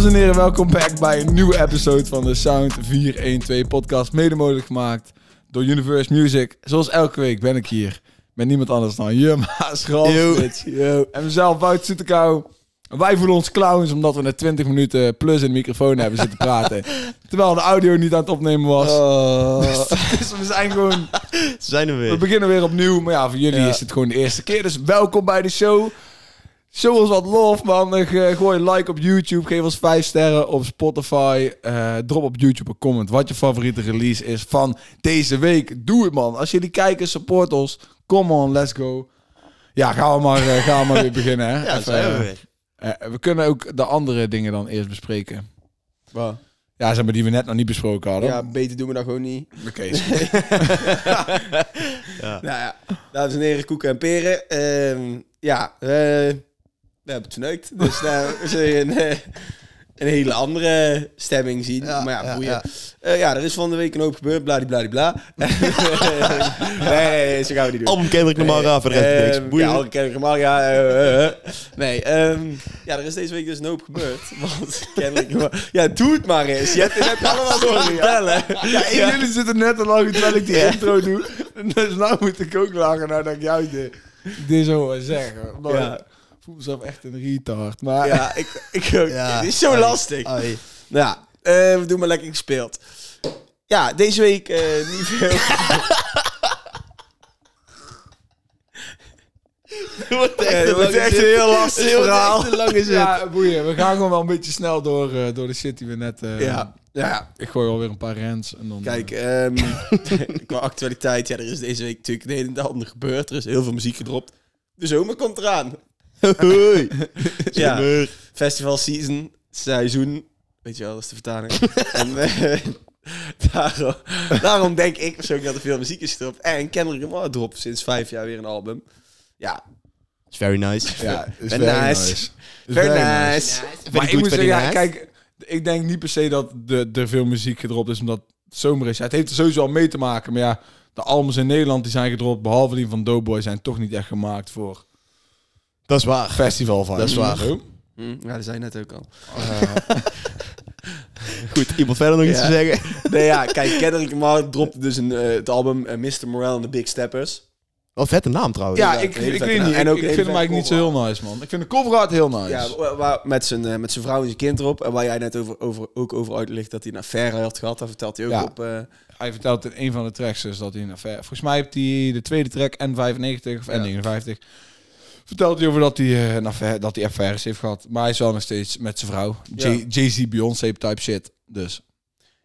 Dames en heren, welkom back bij een nieuwe episode van de Sound 412 podcast. Mede mogelijk gemaakt door Universe Music. Zoals elke week ben ik hier met niemand anders dan Jumma Schalswits. En mezelf, Wout Soetekou. Wij voelen ons clowns omdat we net 20 minuten plus in de microfoon hebben zitten praten. terwijl de audio niet aan het opnemen was. Dus we zijn gewoon... Zijn er We weer. beginnen weer opnieuw. Maar ja, voor jullie Ja. is het gewoon de eerste keer. Dus welkom bij de show. Show ons wat love, man. Eh, ge- Gooi een like op YouTube. Geef ons 5 sterren op Spotify. Eh, drop op YouTube een comment wat je favoriete release is van deze week. Doe het, man. Als jullie kijken, support ons. Come on, let's go. Ja, gaan we maar, eh, gaan we maar weer beginnen. Hè? Ja, Even, zijn we eh, weer. we kunnen ook de andere dingen dan eerst bespreken. Ja, zeg maar die we net nog niet besproken hadden. Ja, beter doen we dat gewoon niet. Oké. Ja. Nou ja, dames en heren, koeken en peren. Ehm, ja, eh, we hebben het verneukt. Dus nou, we zullen een, eh, een hele andere stemming zien. Ja, maar ja, ja, boeien. ja. Eh, ja, er is van de week een hoop gebeurd. Bladibladibla. nee, nee, nee, zo gaan we niet doen. Album voor de rest niks. Ehm, Boeien. Ja, Alke Kendrick Lamar, ja. eh. Nee, ehm, ja, er is deze week dus een hoop gebeurd. Want. Ja, doe het maar eens. Je hebt het net allemaal door vertellen. Ja, en jullie zitten net te lachen terwijl ik die intro doe. Dus nou moet ik ook lachen nadat ik jou dit, dit zo zeggen. Maar Ja. Ik voel mezelf echt een retard. Maar Ja, ik, ik ook. Ja. Het is zo Ai. lastig. Ai. Nou ja, eh, we doen maar lekker gespeeld. Ja, deze week eh, niet veel. Het wordt Ja, dit wordt echt een heel lastig verhaal. echt een lange ja, boeien. We gaan gewoon wel een beetje snel door, eh, door de shit die we net... eh, ja, ja. Ik gooi alweer een paar rents en dan... Kijk, eh, ehm, qua actualiteit, ja, er is deze week natuurlijk een en het ander gebeurd. Er is heel veel muziek gedropt. De zomer komt eraan. Hoi. Ja. Festival season, seizoen. Weet je wel, dat is de vertaling. en eh, daarom, daarom denk ik persoonlijk dat er veel muziek is gedropt. En Kendrick Lamar dropt sinds vijf jaar weer een album. Ja, It's very nice. ja, is very very nice. very very nice. Maar ik moet zeggen, ja, nice. kijk, ik denk niet per se dat de, er veel muziek gedropt is omdat het zomer is. Ja, het heeft er sowieso al mee te maken, maar ja, de albums in Nederland die zijn gedropt, behalve die van Doughboy, zijn toch niet echt gemaakt voor Dat is waar. festival vibes. Dat is waar. Zo. Hm, ja, dat zei je net ook al. Goed, iemand verder nog iets Ja. te zeggen? Nee, ja, kijk, Kendrick Lamar dropte dus een, eh, het album eh, Mr. Morale and the Big Steppers. Wat vette naam trouwens. Ja, Ja, ik, hele ik vette weet naam. niet. En ik, ook ik vind hem eigenlijk niet zo heel nice, man. Ik vind de cover art heel nice. Ja, wa- waar, met, zijn, eh, met zijn vrouw en zijn kind erop. En waar jij net over, over, ook over uitlegt dat hij een affaire had gehad. Dat vertelt hij ook Ja. op... eh, Hij vertelt in een van de tracks dus dat hij een affaire... Volgens mij heeft hij de tweede track, N95 of Ja. N59... Vertelt hij over dat hij, eh, een affaire, dat hij affaires heeft gehad. Maar hij is wel nog steeds met zijn vrouw. Ja. J- Jay-Z, Beyoncé type shit. Dus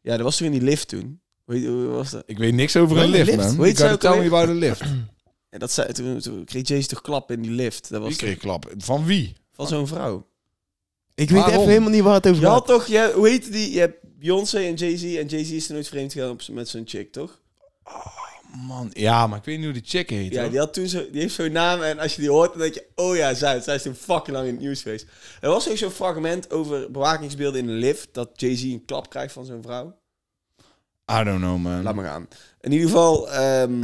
ja, dat was toch in die lift toen? Hoe, heet- hoe was dat? ik weet niks over een lift, lift? man. Heet gotta ook tell me about the lift. Ja, dat zei, toen, toen kreeg Jace toch klap in die lift. Dat was Ik toch kreeg klap. Van wie? van zo'n vrouw. Ik weet even helemaal niet waar het over Je had gaat. toch, je, hoe heette die? Je hebt Beyoncé en Jay-Z. En Jay-Z is er nooit vreemd gegaan met zijn chick, toch? Man, ja, maar ik weet niet hoe die chick heet. Ja, hoor. die, had toen zo, die heeft zo'n naam en als je die hoort, dan denk je, oh ja, zij, zij is toen fucking lang in het nieuws geweest. Er was ook zo'n fragment over bewakingsbeelden in de lift, dat Jay-Z een klap krijgt van zijn vrouw. I don't know, man. Laat maar gaan. In ieder geval, ehm,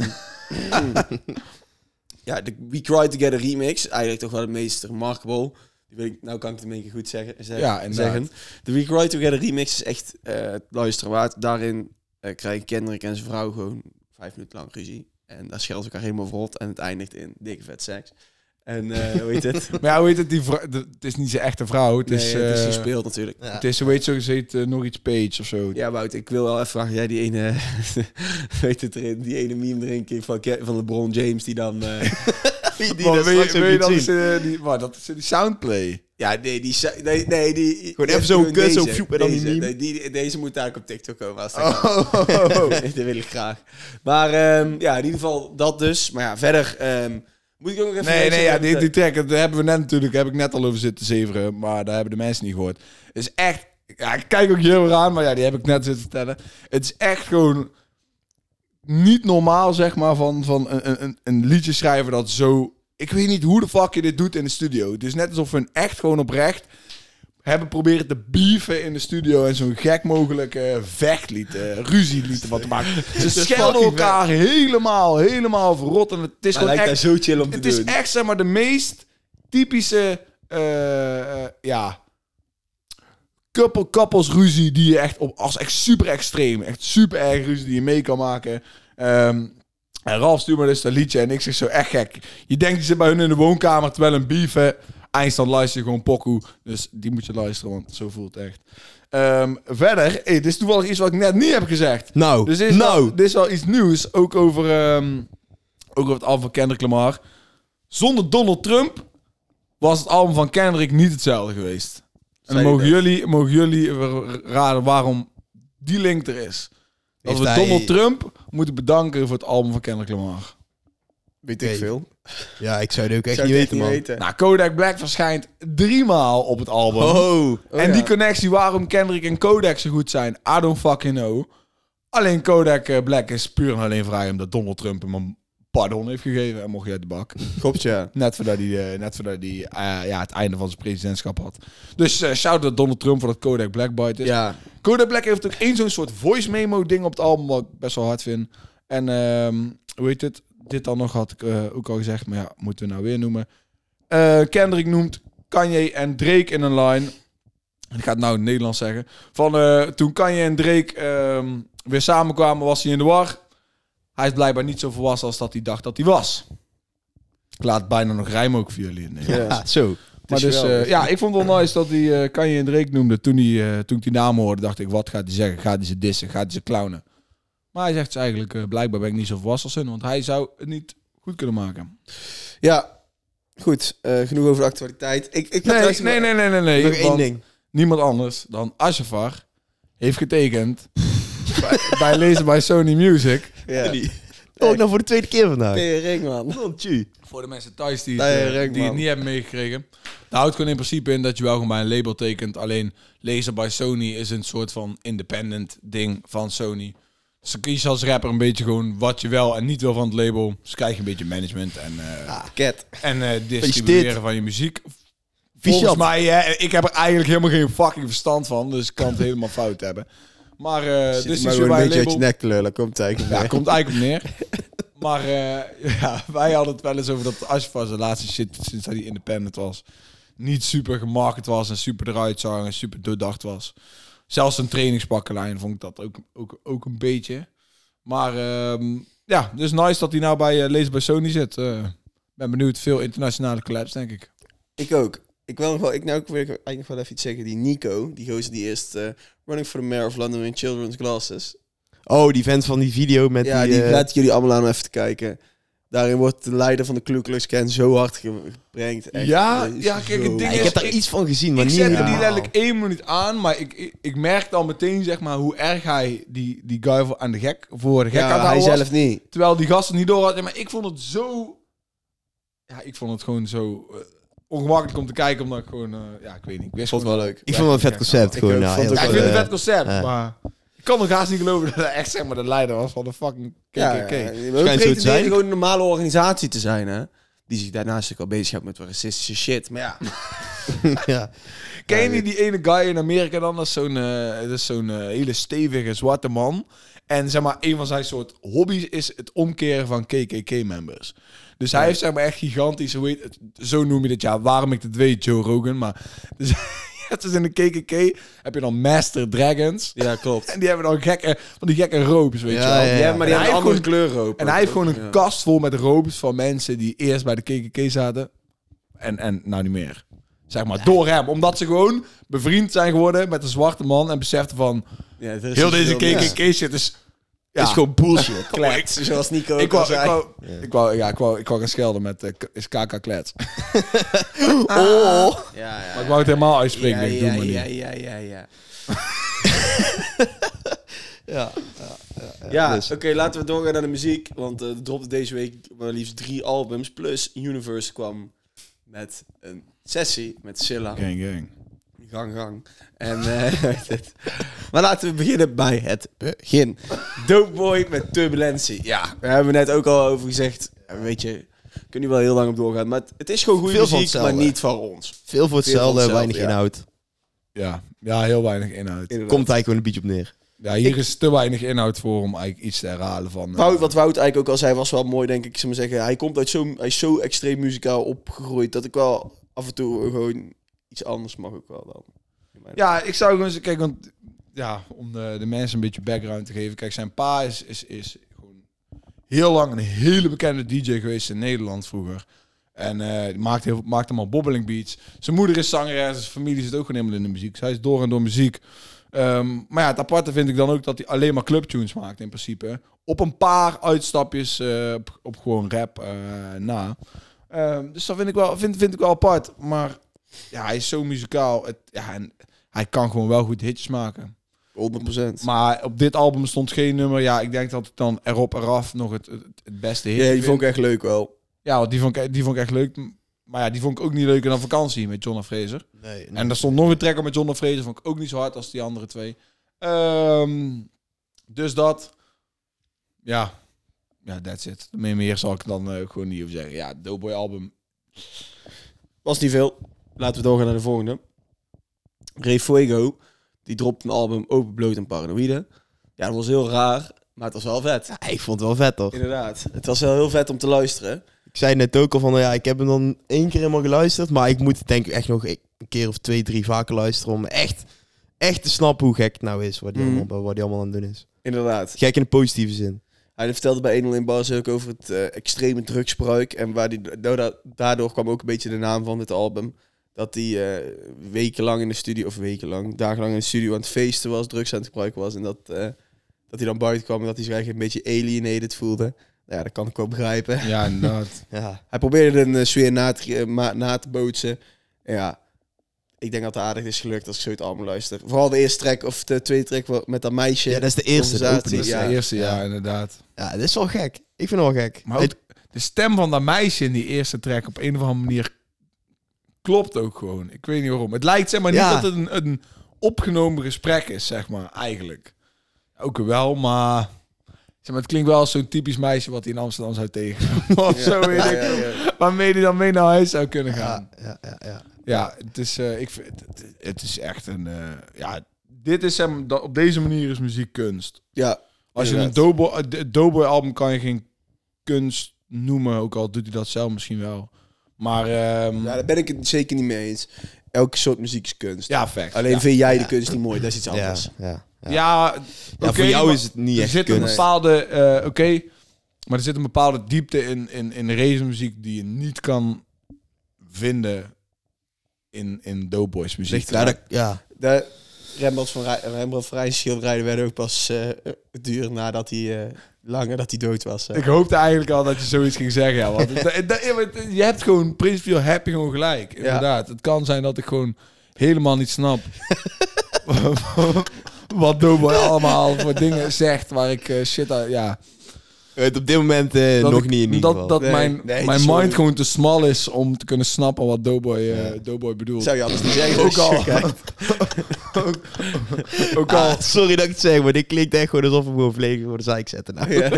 ja, de We Cry Together remix, eigenlijk toch wel het meest remarkable. Die weet ik, nou kan ik het in één keer goed zeggen. zeggen Ja, inderdaad. zeggen. De We Cry Together remix is echt eh het luisteren waard. Daarin eh krijgen Kendrick en zijn vrouw gewoon vijf minuten lang ruzie. En daar schelden ze elkaar helemaal verrot. En het eindigt in dikke vet seks. En eh hoe heet het? Maar ja, hoe heet het? Die vrou- de- het is niet zijn echte vrouw. Het is, nee, het is eh, gespeeld natuurlijk. Ja. het is, hoe heet zo gezegd, eh, nog iets Page of zo. Ja, Wout, ik wil wel even vragen. Jij die ene, weet het erin, die ene meme erin van, van LeBron James die dan... Die, die Maar dat wil je, je dan zien. eh, die, maar dat is die soundplay. ja, nee, die... Nee, nee die Gewoon even zo'n kut, zo deze, fjoep en dan die deze, meme. nee, die, deze moet eigenlijk op TikTok komen. Als dat kan. Oh, dat wil ik graag. Maar ehm, ja, in ieder geval dat dus. Maar ja, verder... ehm, moet ik ook nog even... Nee, nee, ja, die, die track, daar hebben we net natuurlijk, heb ik net al over zitten zeveren, maar daar hebben de mensen niet gehoord. Het is echt, ja, ik kijk ook heel aan, maar ja, die heb ik net zitten vertellen. Het is echt gewoon niet normaal, zeg maar, van, van een, een, een liedje schrijven dat zo... Ik weet niet hoe de fuck je dit doet in de studio. Het is net alsof we een echt gewoon oprecht hebben proberen te beefen in de studio en zo'n gek mogelijk vechtlied, eh, ruzielied wat te maken. Ze schelden elkaar helemaal, helemaal verrot. En het is Maar gewoon lijkt echt zo chill om te het doen. is echt, zeg maar, de meest typische, eh, eh, ja, couple, couples ruzie die je echt op als echt super extreem, echt super erg ruzie die je mee kan maken. Ehm, en Ralf stuurt me dus dat liedje en ik zeg zo echt gek. Je denkt die zit bij hun in de woonkamer terwijl een beefen. Eindstand luister je gewoon pokoe. Dus die moet je luisteren, want zo voelt het echt. Ehm, verder, hey, dit is toevallig iets wat ik net niet heb gezegd. Nou, Dus dit is, nou. wel, dit is wel iets nieuws, ook over, ehm, ook over het album van Kendrick Lamar. Zonder Donald Trump was het album van Kendrick niet hetzelfde geweest. En dan mogen jullie, mogen jullie raden waarom die link er is. Dat Heeft we hij- Donald Trump moeten bedanken voor het album van Kendrick Lamar. Weet ik veel. Ja, ik zou het ook echt Zou niet ik weten, man. Nou, Kodak Black verschijnt drie maal op het album. Oh, Oh, en ja. die connectie waarom Kendrick en Kodak zo goed zijn, I don't fucking know. Alleen Kodak eh, Black is puur en alleen vrij omdat Donald Trump hem pardon heeft gegeven en mocht hij uit de bak. Klopt, ja. Net voordat hij, eh, net voordat hij eh, ja, het einde van zijn presidentschap had. Dus eh shout out Donald Trump voor dat Kodak Black bite is. Ja, Kodak Black heeft ook één zo'n soort voice memo ding op het album, wat ik best wel hard vind. En ehm, hoe heet het? Dit dan nog had ik ook al gezegd, maar ja, moeten we nou weer noemen. Kendrick noemt Kanye en Drake in een line. Ik ga het nou in het Nederlands zeggen. Van toen Kanye en Drake ehm, weer samenkwamen, was hij in de war. Hij is blijkbaar niet zo volwassen als dat hij dacht dat hij was. Ik laat bijna nog rijmen ook voor jullie in Nederlands. Ja. zo. Maar is dus, eh, ja, ik vond het wel nice dat hij eh Kanye en Drake noemde. Toen, hij, eh, toen ik die naam hoorde, dacht ik, wat gaat hij zeggen? Gaat hij ze dissen? Gaat hij ze clownen? Maar hij zegt ze eigenlijk, eh, blijkbaar ben ik niet zo volwassen als hun. Want hij zou het niet goed kunnen maken. ja. Goed, eh, genoeg over de actualiteit. Ik, ik Nee, trouwens- nee, nee, nee, nee. nee Nog één ding. Niemand anders dan Ashafar heeft getekend bij, bij lezen bij Sony Music. Ja. Oh, nou voor de tweede keer vandaag. Tering, man. Voor de mensen thuis die, het, die het man. niet hebben meegekregen. Dat houdt gewoon in principe in dat je wel gewoon bij een label tekent. Alleen lezen bij Sony is een soort van independent ding van Sony. Dus dan kies je als rapper een beetje gewoon wat je wel en niet wil van het label. Dus krijg je een beetje management en, eh, Cat. en eh, distribueren van je muziek. Volgens mij, hè, ik heb er eigenlijk helemaal geen fucking verstand van. Dus ik kan het helemaal fout hebben. Maar eh Zit dus maar is een bij een beetje uit label. je nek lullen. Komt eigenlijk Ja, komt eigenlijk op neer. Maar eh, ja, wij hadden het wel eens over dat Ashfar zijn laatste shit sinds hij independent was. Niet super gemarket was en super eruit zag en super doordacht was. Zelfs een trainingspakkenlijn vond ik dat ook, ook, ook een beetje. Maar ehm, ja, dus nice dat hij nou bij uh, Lees bij Sony zit. Eh, ben benieuwd. Veel internationale collabs, denk ik. Ik ook. Ik wil nog wel, ik, nou, ik wil eigenlijk nog wel even iets zeggen. Die Nico, die gozer die eerst eh, Running for the Mayor of London in Children's Glasses. Oh, die vent van die video met ja, die... die eh, ik jullie allemaal aan om even te kijken. Daarin wordt de leider van de Ku Klux Klan zo hard ge- geprengd. Echt, Ja, is ja, kijk, het ding ik is- heb daar ik- iets van gezien, maar ik niet zette die helemaal. letterlijk één minuut aan, maar ik, ik, ik merkte al meteen zeg maar, hoe erg hij die, die guy voor, aan de gek, voor de gek aan Ja, hij houden was. zelf niet. Terwijl die gasten niet door hadden. Maar ik vond het zo... Ja, ik vond het gewoon zo eh, ongemakkelijk om te kijken. Omdat ik gewoon... eh, ja, ik weet niet. Ik Ik wist vond het wel leuk. Ik vond het een vet concept. Ik gewoon, ja, vond het ik vind het een vet concept. eh. Maar ik kan nog haast niet geloven dat hij echt zeg maar de leider was van de fucking KKK. Ja, Ja, pretenderen zijn. gewoon een normale organisatie te zijn, hè. Die zich daarnaast ook al bezighoudt met wat racistische shit. Maar ja, ja. Ken je Ja, die ene guy in Amerika dan? Dat is zo'n eh, dat is zo'n eh, hele stevige zwarte man. En zeg maar, een van zijn soort hobby's is het omkeren van KKK-members. Dus hij heeft zeg maar echt gigantisch, hoe heet het, zo noem je het, ja, waarom ik het weet, Joe Rogan. Maar dus, dus in de KKK heb je dan Master Dragons. ja klopt. En die hebben dan gekke, van die gekke robes, weet Ja, je wel. ja, Ja, maar die En hebben een andere kleur ook. En hij heeft gewoon een Ja. kast vol met robes van mensen die eerst bij de KKK zaten. En, en nou niet meer. Zeg maar, door hem. Omdat ze gewoon bevriend zijn geworden met een zwarte man. En beseften van, Ja, is heel dus deze veel- KKK shit is... Ja, is gewoon bullshit. Ik- Klets, zoals Nico ik wou, ik, zei. wou, ik, wou, ja, ik, wou, ik wou gaan schelden met k- is KK klets. Oh. Ja, ja, Maar ik wou het helemaal uitspreken. ja, ik doe ja, maar niet. ja, ja, ja, ja. Ja. Ja, dus. oké, laten we doorgaan naar de muziek. Want eh er dropte deze week maar liefst drie albums. Plus Universe kwam met een sessie met Silla. Gang, gang. Gang, gang. En, eh, maar laten we beginnen bij het begin. Dope Boy met Turbulentie. Ja, we hebben net ook al over gezegd. Weet je, we kunnen wel heel lang op doorgaan. Maar het, het is gewoon goede muziek, maar niet van ons. Veel voor hetzelfde, hetzelfde, weinig ja. inhoud. Ja. ja, heel weinig inhoud. Komt eigenlijk gewoon een beetje op neer. Ja, hier is te weinig inhoud voor om eigenlijk iets te herhalen van... eh, Wout, wat Wout eigenlijk ook al zei, was wel mooi, denk ik. Zou maar zeggen, hij komt uit zo, hij is zo extreem muzikaal opgegroeid dat ik wel af en toe gewoon iets anders mag ook wel dan. Ja, ik zou gewoon eens... Kijk, want... Ja, om de, de mensen een beetje background te geven. Kijk, zijn pa is, is, is gewoon heel lang een hele bekende DJ geweest in Nederland vroeger. En eh, die maakt, heel, maakt allemaal bobbeling beats. Zijn moeder is zangeres, zijn familie zit ook gewoon helemaal in de muziek. Zij is door en door muziek. Ehm, maar ja, het aparte vind ik dan ook dat hij alleen maar clubtunes maakt in principe. Op een paar uitstapjes eh, op, op gewoon rap eh, na. Ehm, dus dat vind ik, wel, vind, vind ik wel apart. Maar ja, hij is zo muzikaal. Het, ja, en hij kan gewoon wel goed hitjes maken. 100%. Maar op dit album stond geen nummer. Ja, ik denk dat het dan erop eraf nog het, het, het beste hit Ja, die vond ik echt leuk wel. Ja, want die vond, ik, die vond ik echt leuk. Maar ja, die vond ik ook niet leuker dan vakantie met John Fraser. Nee, En er stond nog een tracker met John Fraser. Vond ik ook niet zo hard als die andere twee. Ehm, dus dat. Ja. Ja, that's it. Meer, meer zal ik dan eh, gewoon niet over zeggen. Ja, Doughboy album. Was niet veel. Laten we doorgaan naar de volgende. Ray Fuego, die dropt een album Open Bloot en Paranoïde. Ja, dat was heel raar, maar het was wel vet. Ja, ik vond het wel vet, toch? Inderdaad. Het was wel heel vet om te luisteren. Ik zei net ook al van, nou ja, ik heb hem dan één keer helemaal geluisterd. Maar ik moet denk ik echt nog een keer of twee, drie vaker luisteren om echt, echt te snappen hoe gek het nou is. Wat die, Mhm. allemaal, wat die allemaal aan het doen is. Inderdaad. Gek in de positieve zin. Hij vertelde bij 1 in Bars ook over het eh, extreme drugsgebruik. En waar die, daardoor, daardoor kwam ook een beetje de naam van dit album. Dat hij eh, wekenlang in de studio, of wekenlang, dagenlang in de studio aan het feesten was, drugs aan het gebruiken was. En dat, eh, dat hij dan buiten kwam en dat hij zich eigenlijk een beetje alienated voelde. Nou ja, dat kan ik wel begrijpen. Ja, inderdaad. Ja, Hij probeerde een eh, sfeer na te, na te bootsen. En ja, ik denk dat het aardig is gelukt als ik zo het album luister. Vooral de eerste track of de tweede track met dat meisje. ja dat is de eerste. De Conversatie, Dat is opening. de Ja. eerste, ja, Ja. inderdaad. Ja, dat is wel gek. Ik vind het wel gek. Maar ook de stem van dat meisje in die eerste track op een of andere manier klopt ook gewoon. Ik weet niet waarom. Het lijkt zeg maar niet Ja. dat het een, een opgenomen gesprek is, zeg maar, eigenlijk. Ook wel, maar... Zeg maar het klinkt wel als zo'n typisch meisje wat hij in Amsterdam zou tegen. of Ja, zo weet ik. ja. Waarmee hij dan mee naar huis zou kunnen gaan. ja, ja, ja, ja. Ja, het is, eh, ik vind, het, het is echt een... eh, ja, dit is hem, dat, op deze manier is muziek kunst. Ja, Als je een. Doughboy, eh, album kan je geen kunst noemen, ook al doet hij dat zelf misschien wel. Maar ehm, Ja, ja, daar ben ik het zeker niet mee eens. Elke soort muziek is kunst. fact. Alleen ja. vind jij de Ja. kunst niet mooi, dat is iets Ja, anders. ja, ja. Ja, Ja, voor jou is het niet er echt zit een bepaalde, eh, oké, maar er zit een bepaalde diepte in, in, in race muziek die je niet kan vinden in, in Doughboys muziek. Ligt ja, dat, ja. De Rembrandt van, Rij- Rembrandt van Rijn schilderijen werden ook pas eh, duur nadat hij, eh, langer dat hij dood was. hè. Ik hoopte eigenlijk al dat je zoiets ging zeggen. Ja, want het- het- het- je hebt gewoon, principieel heb je gewoon gelijk. Inderdaad. Het kan zijn dat ik gewoon helemaal niet snap wat Doughboy allemaal voor dingen zegt waar ik eh, shit uit... Ja, Het op dit moment dat nog ik- niet in ieder dat, geval. dat Nee, mijn, nee, mijn sorry. mind gewoon te smal is om te kunnen snappen wat Doughboy, Ja. Doughboy bedoelt. Zou je anders niet zeggen. Ook al. kijkt. Ook al... Ah, sorry dat ik het zeg, maar dit klinkt echt gewoon alsof we gewoon volledig voor de zeik zetten. Nou. ja,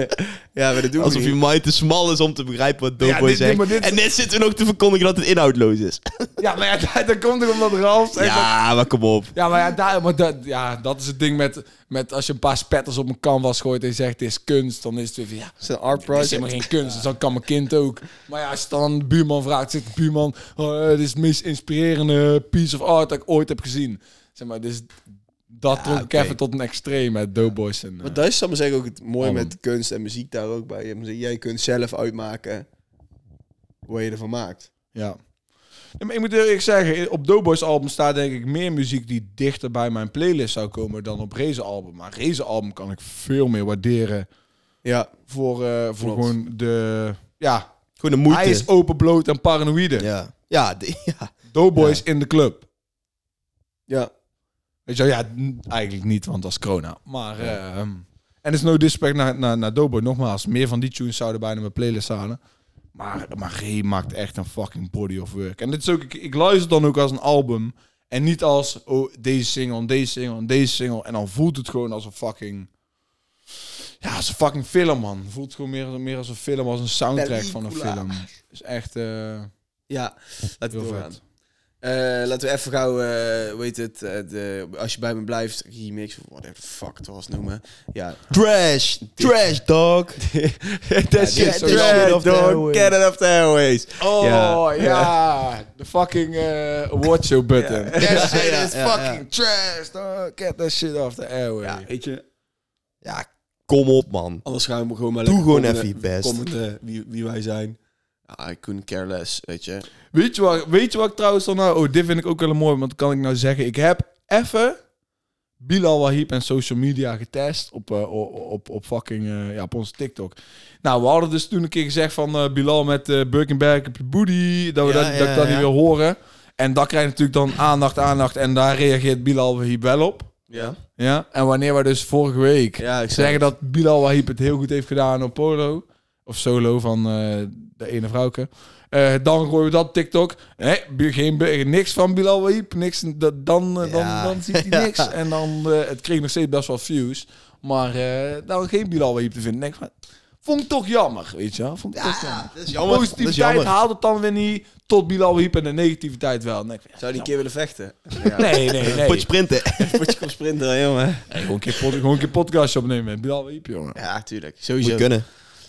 ja, maar dat doen Alsof je mind te smal is om te begrijpen wat Doughboy dit- dit- zegt. dit- En net zitten we nog te verkondigen dat het inhoudloos is. Ja, maar ja, dat, dat komt toch omdat Ralf dat- Ja, maar kom op. Ja, maar, ja, daar, maar dat, ja, dat is het ding met, met als je een paar spetters op een canvas gooit en je zegt het is kunst, dan is het weer van ja, Het is een art het is project. helemaal geen kunst, dus dat kan mijn kind ook. Maar ja, als je dan aan de buurman vraagt, zegt de buurman, oh, eh, dit is het meest inspirerende piece of art dat ik ooit heb gezien. Zeg maar, dus dat Ja, trok ik oké. even tot een extreem met Doughboys. En, Maar dat is dan zeggen ook het mooie met kunst en muziek daar ook bij. Jij kunt zelf uitmaken wat je ervan maakt. Ja. Ja, maar ik moet eerlijk zeggen, op Doughboys album staat denk ik meer muziek die dichter bij mijn playlist zou komen dan op Reze album. Maar Reze album kan ik veel meer waarderen Ja, voor, eh, voor Klopt. gewoon de... Ja, Gewoon de moeite. hij is open, bloot en paranoïde. Ja, ja, de- ja. Doughboys in de club. ja. Weet je wel, ja, eigenlijk niet, want dat is corona. Maar, ehm, en het is no disrespect naar, naar, naar Doughboy. Nogmaals, meer van die tunes zouden bijna mijn playlist staan. Maar, maar Ray maakt echt een fucking body of work. En dit is ook, ik, ik luister dan ook als een album. En niet als, oh, deze single, en deze single, en deze single. En dan voelt het gewoon als een fucking... Ja, als een fucking film, man. Voelt gewoon meer, meer als een film, als een soundtrack van een film. is echt eh, Ja, laten we doorgaan. vet. Eh, laten we even gauw, eh hoe heet het, eh, de, als je bij me blijft, remix, of whatever the fuck het was noemen. Ja. Trash. Trash, dog. That shit trash, dog. Get it off the airways. Oh, Ja. ja. De fucking uh, award show button. Ja. That shit is fucking trash, dog. Get that shit off the airway. Ja, weet je, Ja, kom op, man. anders gaan we gewoon maar Doe gewoon even je best. commenten wie, wie wij zijn. I couldn't care less, weet je. Weet je, wat, weet je wat ik trouwens dan nou... Oh, dit vind ik ook wel mooi, want dan kan ik nou zeggen... Ik heb even Bilal Wahib en social media getest op, eh, op, op, fucking... eh, ja, op onze TikTok. Nou, we hadden dus toen een keer gezegd van eh, Bilal met eh Birkenberg op je booty. Dat, we Ja, dat, ja, dat ik dat ja. niet wil horen. En dat krijgt natuurlijk dan aandacht, aandacht. En daar reageert Bilal Wahib wel op. Ja. Ja, en wanneer we dus vorige week Ja, zeggen dat Bilal Wahib het heel goed heeft gedaan op polo, of solo van eh, de ene vrouwke, eh, dan gooien we dat op TikTok. Nee, geen, niks van Bilal Wahib, niks, dan, eh, dan, Ja. dan ziet hij niks. En dan, eh, het kreeg nog steeds best wel views, maar eh dan geen Bilal Wahib te vinden. Denk van, vond ik toch jammer, weet je wel. Vond ik toch jammer. dat is De jammer. Dat is positiviteit jammer. haalt het dan weer niet tot Bilal Wahib en de negativiteit wel. Van, Zou die ja, een keer willen vechten? Ja. Nee, nee, nee. Potje sprinten. Potje komt sprinten, jongen. Nee, gewoon, een keer pod- gewoon een keer podcastje opnemen met Bilal Wahib, jongen. Ja, tuurlijk. Moet Sowieso. kunnen.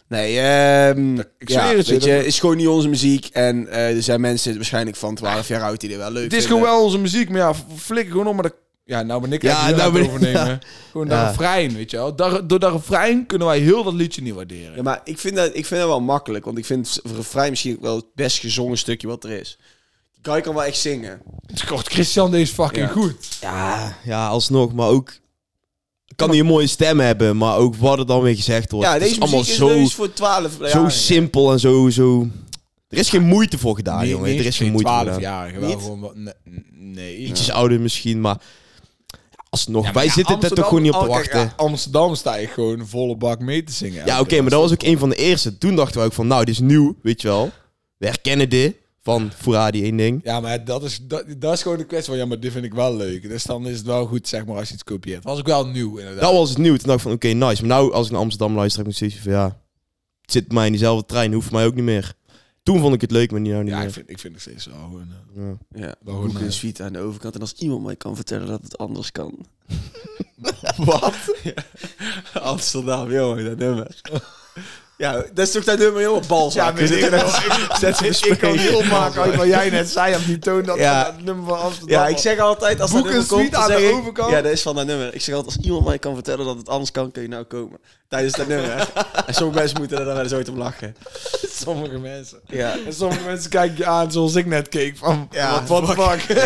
Nee, ehm Ik ja, het weet je, het is gewoon niet onze muziek. En eh, er zijn mensen waarschijnlijk van 12 jaar oud die er wel leuk Het is vinden. gewoon wel onze muziek, maar ja, flikker gewoon om maar de... Ja, nou ben ik Ja, nou ben ik- overnemen. Gewoon dat Ja. refrein, weet je wel. Daar, door dat refrein kunnen wij heel dat liedje niet waarderen. Ja, maar ik vind, dat, ik vind dat wel makkelijk. Want ik vind het refrein misschien ook wel het best gezongen stukje wat er is. Die guy kan wel echt zingen. God, Christian, deze is fucking Ja. goed. Ja, ja, alsnog. Maar ook... Kan hij een mooie stem hebben, maar ook wat er dan weer gezegd wordt. Ja, Het deze is allemaal muziek is zo, voor 12 zo simpel en zo, zo... Er is geen moeite voor gedaan, Nee, jongen. nee, er is geen moeite voor gedaan. 12-jarige, wel Niet? gewoon wat... Nee. Ietsjes ouder misschien, maar... Alsnog, Ja, wij ja, zitten er toch gewoon niet op te oh, wachten. Amsterdam sta je gewoon volle bak mee te zingen. Ja, oké, maar dat was ook een van de eerste. Toen dachten we ook van, nou, dit is nieuw, weet je wel. We herkennen dit van Furadi één ding. Ja, maar dat is, dat, dat is gewoon de kwestie van... Ja, maar dit vind ik wel leuk. Dus dan is het wel goed, zeg maar, als je iets kopieert. Was ook wel nieuw, inderdaad. Dat was het nieuw. Toen dacht ik van, oké, nice. Maar nou, als ik naar Amsterdam luister, heb ik nog steeds van, ja... Het zit mij in diezelfde trein, hoeft mij ook niet meer. Toen vond ik het leuk, maar nu nou niet ja, ik meer. vind, ik vind het steeds wel gewoon... eh, Ja. Ja, Wel Hoek goed, en eh. Suite aan de overkant. En als iemand mij kan vertellen dat het anders kan. Wat? Amsterdam, jongen, dat nummer. Ja, dat is toch dat nummer, jongen? Balzak. weet ik wel. Zet ze ik kan niet opmaken uit wat jij net zei op die toon dat Ja. dat nummer van Amsterdam. Ja, ik zeg altijd als dat Boek een nummer komt, aan de ik- overkant. Ja, dat is van dat nummer. Ik zeg altijd, als iemand mij kan vertellen dat het anders kan, kun je nou komen. Tijdens dat nummer. en sommige mensen moeten er dan wel eens ooit om lachen. sommige mensen. Ja. En sommige mensen kijken je aan zoals ik net keek van Ja, wat the fuck.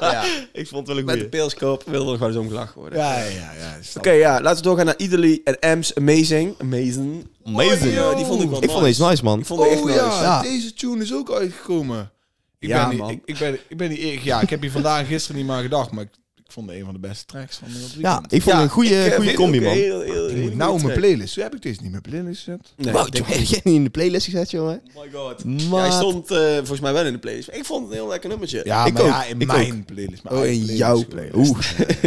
ja. Ik vond het wel een Met de goeie. pilskoop wil er gewoon eens om gelachen worden. Ja, ja, ja. Oké, ja, laten we doorgaan naar Idly en Ems. Amazing. Amazing. Amazing. Ja, die vond ik wel Ik vond deze nice, man. Ik vond echt Oh nice. ja, Ja. deze tune is ook uitgekomen. Ik Ja, ben niet, man. ik, ik ben, ik ben niet eer- ja, ik heb hier vandaag en gisteren niet maar gedacht, maar ik, ik vond het een van de beste tracks van het Ja, ik vond het een goede, ik, goede combi, man. heel- heel- moet nou mijn playlist. Hoe heb ik deze niet in mijn playlist gezet? Nee, Wow, heb jij niet in de playlist gezet, jongen? Oh my god. Maar... Hij stond eh, volgens mij wel in de playlist. Ik vond het een heel lekker nummertje. Ja, Ik maar ook, ja, in ik mijn playlist. mijn Oh, in playlist. jouw playlist. Oeh,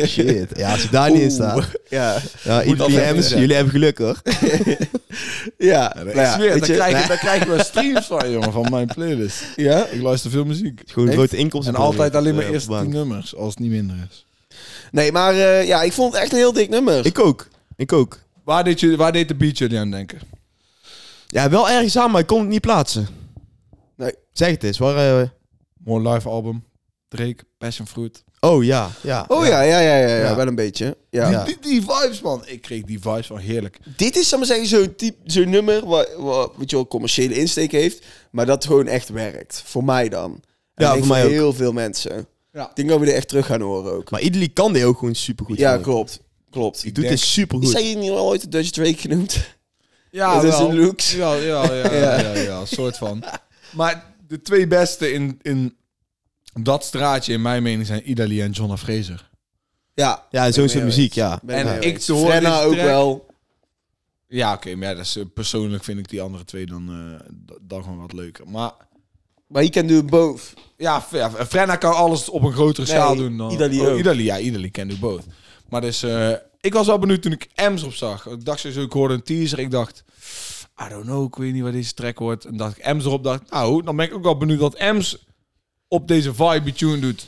shit. Ja, als je daar niet in staat. Ja. Ja, IPM's, jullie hebben geluk, hoor. Ja. Nou ja, zweer, daar je- krijg, streams van, jongen, van mijn playlist. Ja? Ik luister veel muziek. Gewoon grote inkomsten. En altijd alleen maar eh, eerst bank. nummers, als het niet minder is. Nee, maar eh, ja, ik vond het echt een heel dik nummer. Ik ook. Ik ook. Waar deed, je, waar deed de beat jullie aan denken? Ja, wel ergens aan, maar ik kon het niet plaatsen. Nee. Zeg het eens. Waar, eh, Mooi live album. Drake, Passion Fruit. Oh, ja. ja Oh ja, ja, ja, ja, ja, Ja. wel een beetje. Ja. Die, die, die vibes, man. Ik kreeg die vibes van heerlijk. Dit is, zal ik maar zeggen, zo'n type, zo'n nummer wat, wat, wat je wel commerciële insteek heeft, maar dat gewoon echt werkt. Voor mij dan. En Ja, ik denk voor mij ook. heel veel mensen. Ja. Ik denk dat we dit echt terug gaan horen ook. Maar Idli kan dit ook gewoon supergoed. ja, vind ik. klopt. Klopt. Die doet denk- dit supergoed. Is hij hier niet al ooit de Dutch Drake genoemd? Ja, Dat is wel. een looks. Ja, ja, ja, ja, Ja. ja, ja, een soort van. Maar de twee beste in, in dat straatje, in mijn mening, zijn Idali en Jonna Fraser. Ja. Ja, zo'n soort muziek, ja. En ik horen Frenna ook track- wel. Ja, oké, maar ja, dat is, eh, persoonlijk vind ik die andere twee dan, eh, d- dan gewoon wat leuker. Maar Maar he can do both. ja, Frenna kan alles op een grotere Nee, schaal doen dan... Idali oh, ook. Idali, ja, Idali can do both. Maar dus, eh, ik was wel benieuwd toen ik Ems op zag. Ik dacht sowieso, ik hoorde een teaser. Ik dacht, I don't know, ik weet niet waar deze track wordt. En dacht ik Ems erop, dacht nou, dan ben ik ook wel benieuwd wat Ems op deze vibe tune doet.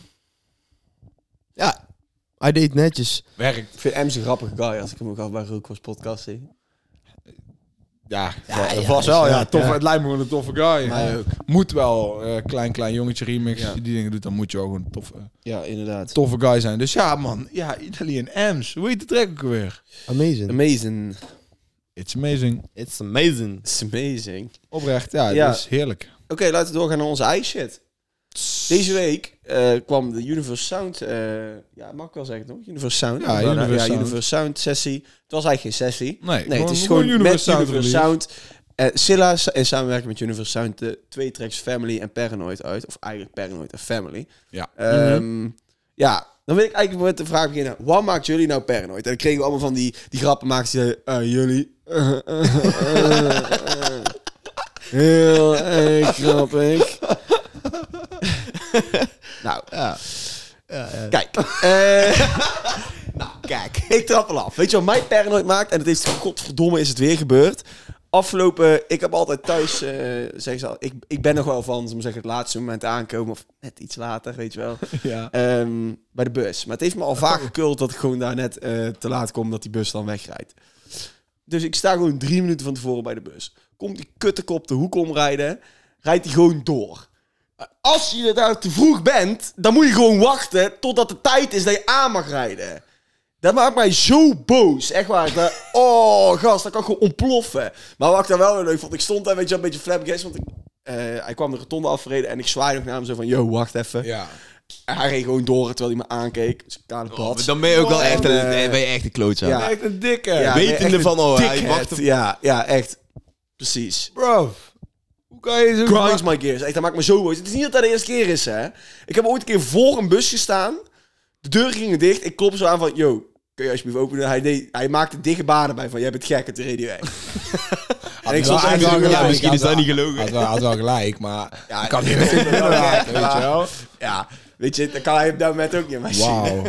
Ja, hij deed netjes. Werkt. Ik vind Ems een grappige guy als ik hem ook af bij Rookwas podcast zie. Ja, Ja, ja, vast wel. Ja, ja. tof, Het lijkt me gewoon een toffe guy. Mij ook. Moet wel. eh, klein, klein jongetje remix. Ja. Die dingen doet, dan moet je gewoon een toffe, Ja, inderdaad. toffe guy zijn. Dus ja, man. Ja, Italian Ams. Hoe heet de track ook weer? Amazing. Amazing. It's amazing. It's amazing. It's amazing. Oprecht, ja, Ja. dat is heerlijk. Oké, laten we doorgaan naar onze ijsshit. Deze week eh, kwam de Universe Sound, eh, ja, mag ik wel zeggen toch? Universe Sound. Ja, Universe ja, Sound. Universe Sound sessie. Het was eigenlijk geen sessie. Nee, Nee, het is gewoon Universe met Sound Universe. Sound. Eh Silla in samenwerking met Universe Sound de twee tracks Family en Paranoid uit. Of eigenlijk Paranoid en Family. Ja. Ehm, Ja, dan wil ik eigenlijk met de vraag beginnen. Wat maakt jullie nou paranoid? En dan kregen we allemaal van die, die grappen maken. Die zeiden, eh, jullie. Heel erg grappig. nou, Ja. Ja, ja. Kijk. eh, nou, kijk. Ik trap al af. Weet je wat mij paranoid maakt? En het is, godverdomme, is het weer gebeurd. Afgelopen, ik heb altijd thuis, eh zeg ze al, ik, ik ben nog wel van, ze zeggen het laatste moment aankomen. Of net iets later, weet je wel. Ja. Ehm, bij de bus. Maar het heeft me al vaak gekult dat ik gewoon daar net eh, te laat kom, dat die bus dan wegrijdt. Dus ik sta gewoon drie minuten van tevoren bij de bus. Komt die kuttekop de hoek omrijden, rijdt hij gewoon door. Als je daar te vroeg bent, dan moet je gewoon wachten totdat de tijd is dat je aan mag rijden. Dat maakt mij zo boos. Echt waar. Dat, oh, gast, dat kan gewoon ontploffen. Maar wat ik dan wel weer leuk vond, ik stond daar weet je, een beetje flabbergast, want ik, eh, hij kwam de rotonde afgereden en ik zwaaide nog naar hem zo van, yo, wacht even. Ja. En hij reed gewoon door terwijl hij me aankeek. Dus ik Oh, dan ben je ook wel Oh, echt een, ben je echt een klootzak. Ja. Echt een dikke. Ja, wetende van, oh, hij wacht op- Ja, ja, echt. Precies. Bro. Kan je zo... Grinds my gears. Echt, dat maakt me zo boos. Het is niet dat dat de eerste keer is, hè. Ik heb ooit een keer voor een bus gestaan. De deuren gingen dicht. Ik klop zo aan van, yo, kun je alsjeblieft openen? Hij, deed, hij maakte dikke banen bij van, jij bent gek, het weg. en ik wel zat echt eigenlijk zo, wel ja, misschien is dat niet gelogen. Had wel, had wel gelijk, maar... Ja, ik kan niet ja, meer ja, weet je wel. Ja, weet je, dan kan hij op dat moment ook niet meer zien. Wauw.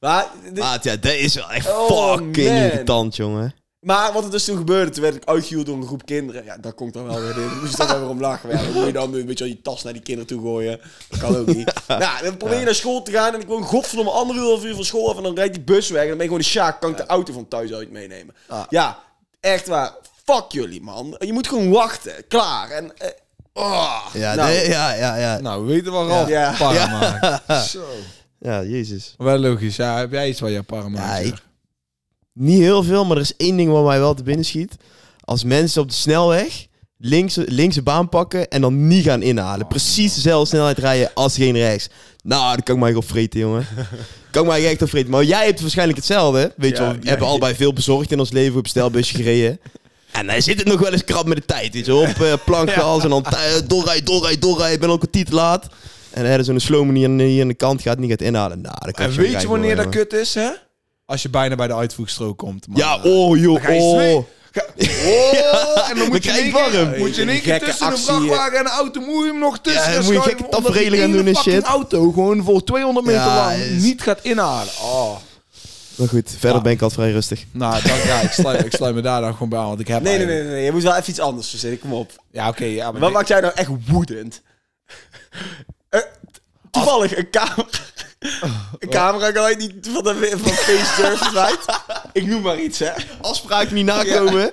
Maar, dit- ja, dat is wel echt Oh, fucking man. irritant, jongen. Maar wat er dus toen gebeurde, toen werd ik uitgehuwd door een groep kinderen. Ja, daar komt dan wel weer in. Dan moest je dan wel weer om lachen. Maar Ja, dan moet je dan een beetje je tas naar die kinderen toe gooien. Dat kan ook niet. Nou, dan probeer je naar school te gaan en ik woon godverdomme anderhalf uur van school af en dan rijdt die bus weg. En dan ben je gewoon de sjaak, kan ik de auto van thuis uit meenemen. Ah. Ja, echt waar. Fuck jullie, man. Je moet gewoon wachten. Klaar. En, eh, oh, Ja, nou, nee, ja, ja, ja. Nou, we weten waar Ralf Ja. Ja. Zo. Ja, jezus. Wel logisch. Ja, heb jij iets waar je para Ja, ik- Niet heel veel, maar er is één ding wat mij wel te binnen schiet. Als mensen op de snelweg links, linkse baan pakken en dan niet gaan inhalen. Precies dezelfde snelheid rijden als geen rechts. Nou, dan kan ik mij op vreten, jongen. kan ik mij echt op vreten. Maar jij hebt waarschijnlijk hetzelfde. Weet je Ja, we ja, hebben ja. allebei veel bezorgd in ons leven, op stelbusje gereden. En dan zit het nog wel eens krap met de tijd, weet je. Op uh, plankgas en dan tij- doorrijden, doorrijden, doorrijden. Ik ben al een te laat. En dan er zo'n die aan- hier aan de kant gaat, niet gaat inhalen. Nou, dan kan En weet je wanneer dat kut is, hè? Als je bijna bij de uitvoegstrook komt. man. Ja, oh joh, ga oh. Oh, en dan moet je, warm. moet je in één keer tussen een vrachtwagen en een auto moet je hem nog tussen Ja, moet je gekke tafereelen gaan doen en shit. auto gewoon voor 200 meter Ja, lang is- niet gaat inhalen. Oh. Maar goed, verder Ja. ben ik altijd vrij rustig. Nou, dan, ja, ik, sluit, ik sluit me daar dan gewoon bij aan, want ik heb Nee, nee, nee, nee, nee. Je moet wel even iets anders verzinnen. Kom op. Ja, oké, ja, maar Wat maakt jij nou echt woedend? Eh, toevallig, een camera... Een camera kan je niet van, de, van FaceTime verdwijnt. Ik noem maar iets, hè. Afspraken niet nakomen.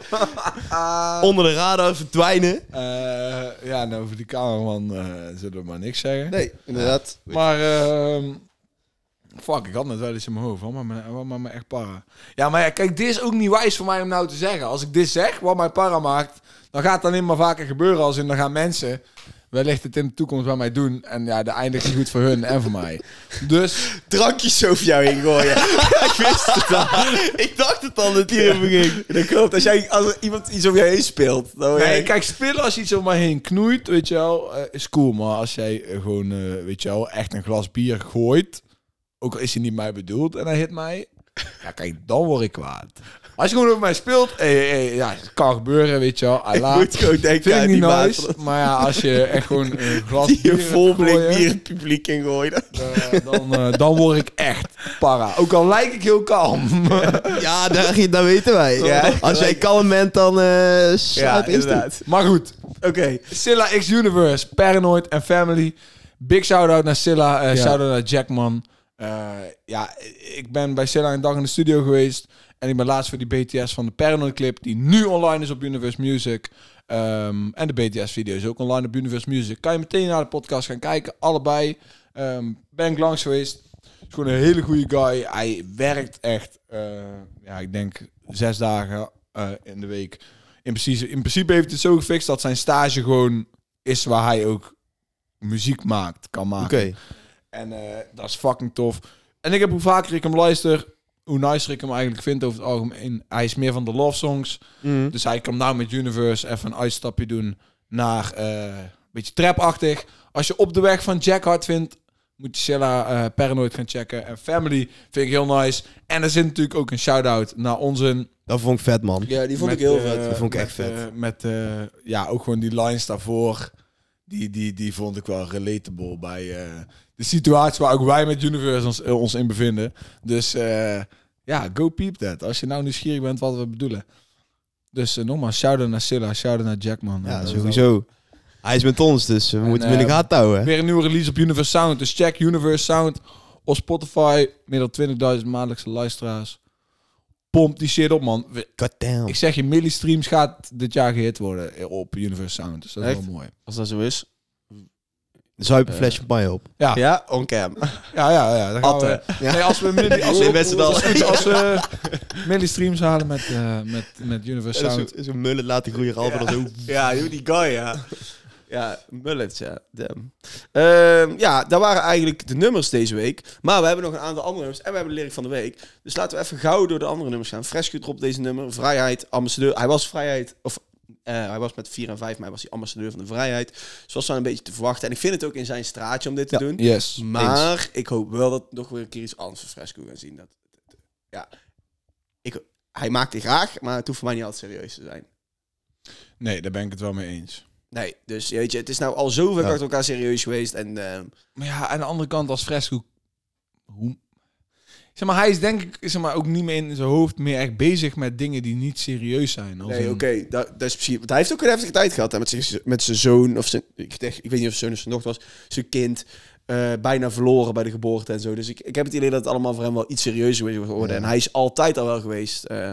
Onder de radar verdwijnen. Eh, ja, nou, over die cameraman eh zullen we maar niks zeggen. Nee, inderdaad. Maar, ehm fuck, ik had net wel iets in mijn hoofd. Wat maar, me- wat maar me echt para. Ja, maar ja, kijk, dit is ook niet wijs voor mij om nou te zeggen. Als ik dit zeg, wat mij para maakt, dan gaat het alleen maar vaker gebeuren. Als in, dan gaan mensen wellicht het in de toekomst bij mij doen. En ja, de eindigt niet goed voor hun en voor mij. Dus, Drankjes over jou heen gooien. ik wist het al. Ik dacht het al dat hier over ging. Dat klopt. Als, jij, als iemand iets over jou heen speelt, dan nee, jij... kijk, spillen als je iets om mij heen knoeit, weet je wel, eh, is cool. Maar als jij eh, gewoon, eh, weet je wel, echt een glas bier gooit, ook al is hij niet mij bedoeld en hij hit mij, ja, kijk, dan word ik kwaad. Als je gewoon over mij speelt, eh, eh, ja, het kan gebeuren, weet je wel. Ik moet gewoon denken aan die nice. Maar ja, als je echt gewoon een glas Die bier vol blik bier het publiek in gooien. eh, dan, eh, dan word ik echt para. Ook al lijk ik heel kalm. Ja, daar, dat weten wij. Ja. Als jij kalm bent, dan eh Ja, inderdaad. maar goed, Oké. Silla X Universe, Paranoid en Family. Big shout-out naar Silla. eh Ja. Shout-out naar Jackman. Eh, ja, ik ben bij Silla een dag in de studio geweest. En ik ben laatst voor die BTS van de Paranoid clip. Die nu online is op Universe Music. Ehm, en de BTS-video is ook online op Universe Music. Kan je meteen naar de podcast gaan kijken. Allebei. Ehm, ben ik langs geweest. Is gewoon een hele goede guy. Hij werkt echt, eh, ja, ik denk zes dagen eh, in de week. In principe, in principe heeft het zo gefixt dat zijn stage gewoon is waar hij ook muziek maakt, kan Oké. maken. En eh, dat is fucking tof. En ik heb hoe vaker ik hem luister, hoe nicer ik hem eigenlijk vind over het algemeen. Hij is meer van de love songs. Mhm. Dus hij kan nou met Universe even een uitstapje doen naar eh, een beetje trapachtig. Als je op de weg van Jack hard vindt, moet je Silla eh, Paranoid gaan checken. En Family vind ik heel nice. En er zit natuurlijk ook een shout-out naar onze... Dat vond ik vet, man. Ja, die vond met, ik heel eh, vet. Dat vond ik met, echt vet. met, eh, ja, ook gewoon die lines daarvoor. Die, die, die vond ik wel relatable bij eh, de situatie waar ook wij met Universe ons, eh, ons in bevinden. Dus eh, ja, go peep that. Als je nou nieuwsgierig bent wat we bedoelen. Dus nogmaals, shout-out naar Silla, shout-out naar Jackman. Ja, sowieso. Hij is met ons, dus we moeten hem in de gaten houden. Weer een nieuwe release op Universe Sound. Dus check Universe Sound op Spotify. Meer dan 20.000 maandelijkse luisteraars. Pomp die shit op, man. We- God damn. Ik zeg je, millistreams gaat dit jaar gehit worden op Universe Sound. Dus dat is Echt? wel mooi. Als dat zo is. Zuip een Eh. fles champagne op. Ja, ja, Ja, on cam. ja. ja, dan gaan we, nee, als we, milli, als we, als we, als we millistreams halen met, eh, met, met Universe Sound. Zo'n mullet laten groeien, halve Ja. zo. Ja, joh, die guy, ja. Ja, mullets, ja. Damn. Ehm, ja, dat waren eigenlijk de nummers deze week. Maar we hebben nog een aantal andere nummers. En we hebben de lyric van de week. Dus laten we even gauw door de andere nummers gaan. Fresco erop deze nummer. Vrijheid, ambassadeur. Hij was vrijheid... Of eh, hij was met 4 en 5 mei was hij ambassadeur van de vrijheid. Zoals wel een beetje te verwachten. En ik vind het ook in zijn straatje om dit te Ja, doen. yes. Maar ik hoop wel dat we nog weer een keer iets anders van Fresco gaan zien. Dat, ja, ik, hij maakt het graag, maar het hoeft voor mij niet altijd serieus te zijn. Nee, daar ben ik het wel mee eens. Nee, dus weet je, het is nou al zoveel Ja. achter elkaar serieus geweest. En ehm, Maar ja, aan de andere kant als Fresco... Hoe... Zeg maar, hij is denk ik zeg maar, ook niet meer in zijn hoofd meer echt bezig met dingen die niet serieus zijn. Als nee, oké, dat, dat is precies. Want hij heeft ook een heftige tijd gehad hè, met, zijn, met zijn zoon, of zijn, ik, denk- ik weet niet of zijn zoon of zijn dochter was, zijn kind. eh, bijna verloren bij de geboorte en zo. Dus ik, ik heb het idee dat het allemaal voor hem wel iets serieuzer is geworden. Ja. En hij is altijd al wel geweest. eh,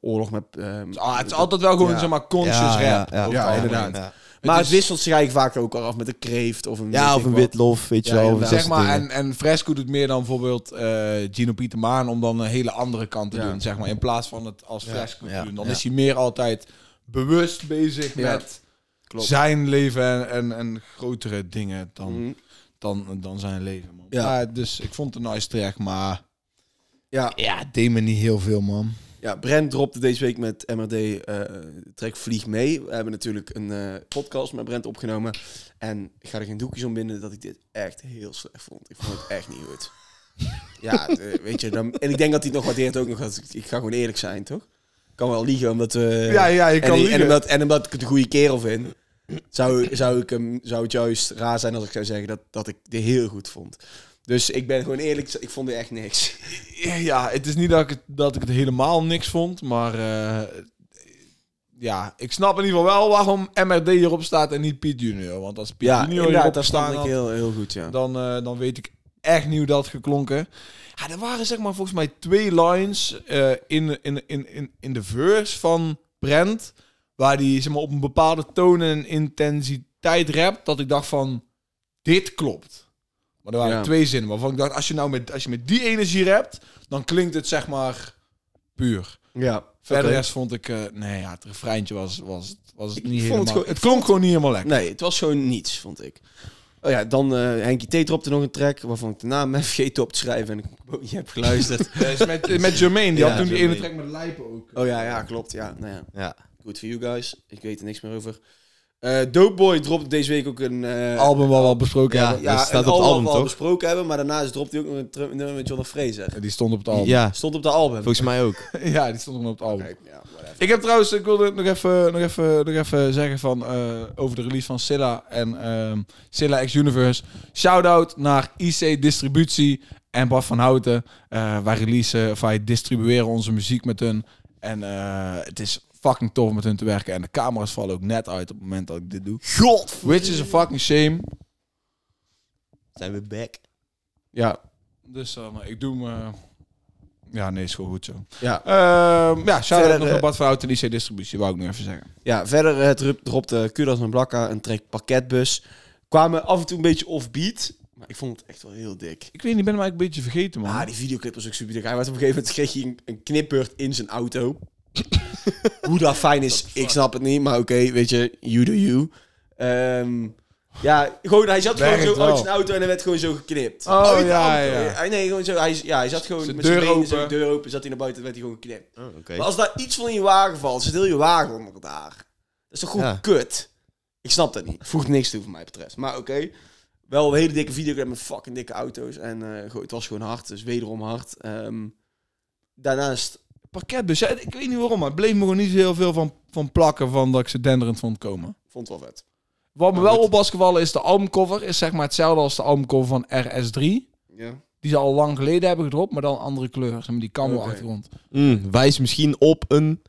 oorlog met. ehm, Ah, het is altijd wel gewoon, Ja. zeg maar, conscious Ja, rap. ja, ja. inderdaad. Maar het is- wisselt zich eigenlijk vaak ook al af met een kreeft of een. ja of een witlof, weet je wel. Zeg maar, en, en Fresco doet meer dan bijvoorbeeld eh, Gino Pieter Maan om dan een hele andere kant te Ja. doen, zeg maar. In plaats van het als Ja, Fresco ja, te doen. Dan ja. is hij meer altijd bewust bezig Ja, met klopt. zijn leven en, en, en grotere dingen dan, Mhm. dan, dan zijn leven, man. Ja. Dus ik vond het een nice track, maar Ja, ja, het deed me niet heel veel, man. Ja, Brent dropte deze week met MRD eh track Vlieg mee. We hebben natuurlijk een eh, podcast met Brent opgenomen. En ik ga er geen doekjes om binden dat ik dit echt heel slecht vond. Ik vond het echt niet goed. Ja, eh, weet je, dan, en ik denk dat hij het nog waardeert ook nog. Dat ik, ga gewoon eerlijk zijn, toch? Ik kan wel liegen, omdat we... ja, ja, je en, kan en, liegen. omdat, en omdat ik het een goede kerel vind, zou, zou, ik hem, zou het juist raar zijn als ik zou zeggen dat, dat ik dit heel goed vond. Dus ik ben gewoon eerlijk, ik vond er echt niks. Ja, het is niet dat ik het, dat ik het helemaal niks vond, maar eh, ja, ik snap in ieder geval wel waarom MRD hierop staat en niet Piet Junior. Want als Piet Ja, Junior hierop dat ik had, heel, heel goed, ja. dan, eh, dan weet ik echt niet hoe dat geklonken. Ja, er waren zeg maar volgens mij twee lines eh, in, in, in, in, in de verse van Brent, waar die zeg maar, op een bepaalde toon en intensiteit rapt, dat ik dacht van, dit klopt. Maar er waren Ja. twee zinnen waarvan ik dacht, als je nou met, als je met die energie rapt, dan klinkt het zeg maar puur. Ja, Verder oké. rest vond ik, eh, nee ja, het refreintje was, was, was het Ik niet vond het helemaal... gewoon- Het, ik klonk gewoon niet helemaal lekker. Nee, het was gewoon niets, vond ik. Oh ja, dan eh Henkie T dropte nog een track waarvan ik de naam ben vergeten op te schrijven en ik niet heb geluisterd. Dat is met, met Jermaine, die Ja, had toen die ene track met Lijpen ook. oh ja, ja, klopt. Ja, nou ja. Ja. Good for you guys. Ik weet er niks meer over. Eh Dope Boy dropte deze week ook een... eh, album waar we al besproken Ja, hebben. ja, dat staat een op het album, wat we al toch? besproken hebben, maar daarnaast dropte hij ook nog een nummer met John Fraser. Die stond op het album. Ja, Stond op de album. volgens mij ook. ja, die stond op het album. Oké, ja, whatever. Ik heb trouwens, ik wilde nog even, nog even, nog even zeggen van, eh, over de release van Silla en ehm Silla X Universe. Shout-out naar IC Distributie en Bart van Houten. Eh, wij releasen, of wij distribueren onze muziek met hun. En eh, het is fucking tof met hun te werken. En de camera's vallen ook net uit op het moment dat ik dit doe. God! Which is a fucking shame. Zijn we back? Ja, Dus eh, maar ik doe me... Ja, nee, is gewoon goed zo. ja. Ehm ja, shout-out Verder, nog eh, naar Bart van Hout en IC Distributie, wou ik nog even zeggen. ja verder eh, dro- dropte Kudas en Blakka een track pakketbus. Kwamen af en toe een beetje offbeat. Maar ik vond het echt wel heel dik. Ik weet niet, ik ben hem eigenlijk een beetje vergeten, man. Ah, die videoclip was ook super dik. Hij werd op een gegeven moment kreeg hij een, een knipbeurt in zijn auto. Hoe dat fijn is, ik snap het niet. Maar oké, weet je, you do you. Ehm, ja, gewoon, hij zat gewoon zo wel. uit zijn auto en hij werd gewoon zo geknipt. Oh, Uit de ja, auto. ja. Hij- Nee, gewoon zo. Hij, ja, hij zat gewoon Zijn met zijn deur benen, zijn open. deur open, zat hij naar buiten en werd hij gewoon geknipt. Oh, oké. Maar als daar iets van in je wagen valt, zit heel je wagen onder daar. Dat is toch gewoon Ja. kut? Ik snap dat niet. Voegt niks toe, voor mij betreft. Maar oké. Wel een hele dikke videoclip met fucking dikke auto's. En gewoon- het was gewoon hard. Dus wederom hard. Ehm, daarnaast... Pakketbus, ja, ik weet niet waarom, maar het bleef me gewoon niet zo heel veel van, van plakken van dat ik ze denderend vond komen. Vond het wel vet. Wat me Maar wel goed. op was gevallen is de albumcover, is zeg maar hetzelfde als de albumcover van RS3. Ja. Die ze al lang geleden hebben gedropt, maar dan andere kleur. Zeg maar die camo Oké. achtergrond. Mm, wijs misschien op een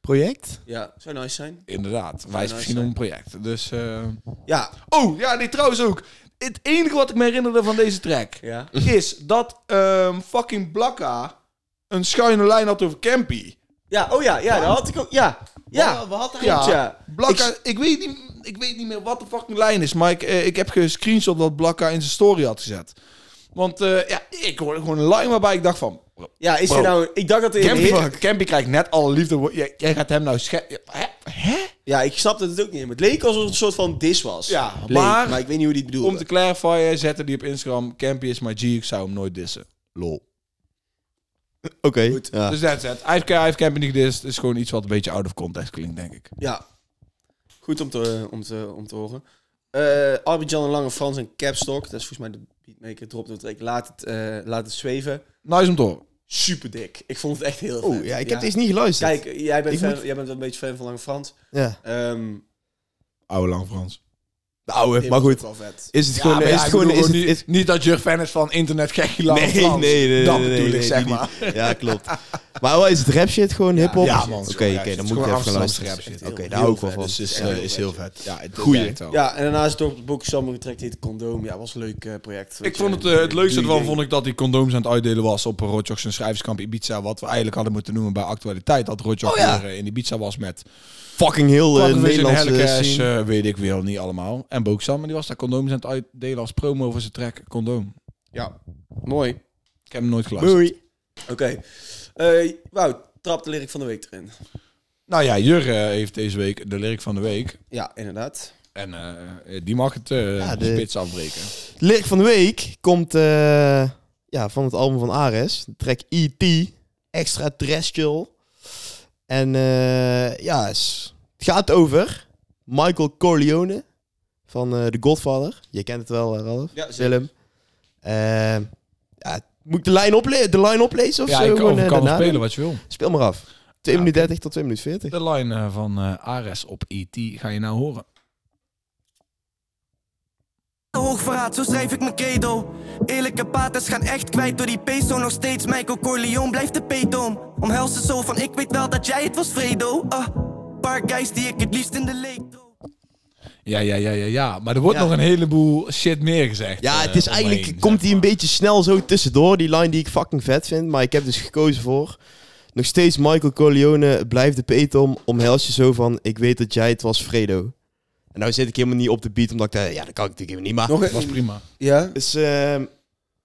project? Ja, zou nice zijn. Inderdaad, wijs nice misschien zijn. om een project. Dus, eh, Ja. Oh, ja, nee, trouwens ook. Het enige wat ik me herinnerde van deze track Ja. is dat ehm, fucking Blakka een schuine lijn had over Campy. Ja, oh ja, ja, dat had ik ook. Ja. Ja. Wat, wat had hij? Ja. Klopt, ja. Blakka, ik, weet niet, ik weet niet meer wat de fucking lijn is, maar ik, eh, ik heb gescreenshot wat Blakka in zijn story had gezet. Want eh, ja, ik hoorde gewoon een lijn waarbij ik dacht van... Ja, is Bro. er nou... Ik dacht dat er... Campy, Campy krijgt net alle liefde. wo- Jij, jij gaat hem nou sche... Hè? Hè? Ja, ik snapte het ook niet. Maar het leek alsof het een soort van dis was. Ja, Leek, maar- maar... ik weet niet hoe die het bedoelde. Om te clarifyen, zette die op Instagram. Campy is my G, ik zou hem nooit dissen. Lol. Oké. Goed. Ja. Dus that's it. Heeft Campy niet gedist. Het is gewoon iets wat een beetje out of context klinkt, denk ik. Ja. Goed om te, om te, om te horen. Eh Arbidjan en Lange Frans en Capstock. Dat is volgens mij de beatmaker. Drop dat ik laat het, eh, laat het zweven. Nice om te horen. Super dik. Ik vond het echt heel Oh, vet. ja, ik heb deze niet geluisterd. Kijk, jij bent, Ik fan, moet- jij bent wel een beetje fan van Lange Frans. Ja. Ehm Oude lang Frans. Dit maar goed. ook. Is het gewoon... Is ja, het gewoon... Is is, niet, niet dat je fan is van internet lang nee, nee, nee, Dat nee, bedoel nee, ik, nee, zeg die maar. niet. Ja, klopt. Maar wel is het rap shit gewoon hip-hop? Ja, man. Oké, is rap dan moet ik is even gewoon luisteren. Amsterdamse rap shit. Oké, daar hou ik wel van. Dus is, eh, heel is heel vet. Ja, het Goeie. Ja, en daarnaast door het boek Samen getrekt heet Condoom. Ja, was een leuk eh, project. Ik vond het, eh, het leukste ervan vond ik dat hij condooms aan het uitdelen was op Rotjochs en schrijverskamp Ibiza. Wat we eigenlijk hadden moeten noemen bij actualiteit. Dat Rotjoch Oh in Ibiza was met Fucking heel Quadrovision, Nederlandse scene. eh, weet ik veel, niet allemaal. En Boksam, maar die was daar condooms aan het uitdelen als promo voor zijn track Condoom. Ja, mooi. Ik heb hem nooit geluisterd. Mooi. Oké. Eh Wout, trap de lyric van de week erin. Nou ja, Jur eh, heeft deze week de lyric van de week. Ja, inderdaad. En eh, die mag het eh Ja, de spits afbreken. De lyric van de week komt eh, ja, van het album van Ares. De track E.T. Extra Terrestrial. En eh, ja, het gaat over Michael Corleone van eh The Godfather. Je kent het wel, eh, Ralf. Ja, zeker. Film. Eh, ja, moet ik de lijn, ople de line oplezen of Ja, zo? ik Gewoon, kan, kan daarna? spelen wat je wil. Speel maar af. 2 Ja, minuten oké. 30 tot 2 minuten 40. De line van eh, Ares op E.T. ga je nou horen. Hoogverraad, zo schrijf ik mijn credo. Eerlijke paters gaan echt kwijt door die peso. Nog steeds Michael Corleone blijft de peetoom. Omhelst het zo van ik weet wel dat jij het was, Fredo. Ah, paar guys die ik het liefst in de leek doe. Ja, ja, ja, ja, ja. Maar er wordt Ja. nog een heleboel shit meer gezegd. Ja, eh, het is omheen, eigenlijk, zeg komt hij een maar. beetje snel zo tussendoor, die line die ik fucking vet vind. Maar ik heb dus gekozen voor, nog steeds Michael Corleone, blijft de petom, omhels je zo van, ik weet dat jij het was, Fredo. En nou zit ik helemaal niet op de beat, omdat ik, dacht, ja, dat kan ik natuurlijk helemaal niet, maar... Nog Dat een... was prima. Ja? Dus, ehm,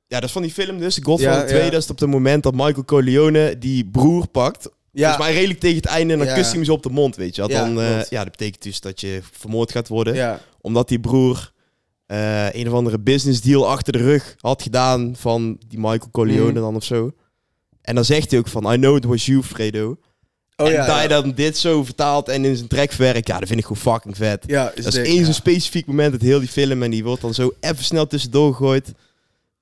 ja, dat is van die film dus, The Godfather Ja, 2, ja. dat is op het moment dat Michael Corleone die broer pakt. Ja. Volgens mij redelijk tegen het einde en dan Ja. kust hij hem zo op de mond, weet je. wel. Ja, Dan, eh, klopt. ja, dat betekent dus dat je vermoord gaat worden Ja. omdat die broer eh, een of andere business deal achter de rug had gedaan van die Michael Corleone Mhm. dan of zo. En dan zegt hij ook van, I know it was you, Fredo. Oh en ja. dat hij ja. dan dit zo vertaalt en in zijn track verwerkt, ja, dat vind ik gewoon fucking vet. Ja, dat is één ja. zo'n specifiek moment uit heel die film en die wordt dan zo even snel tussendoor gegooid.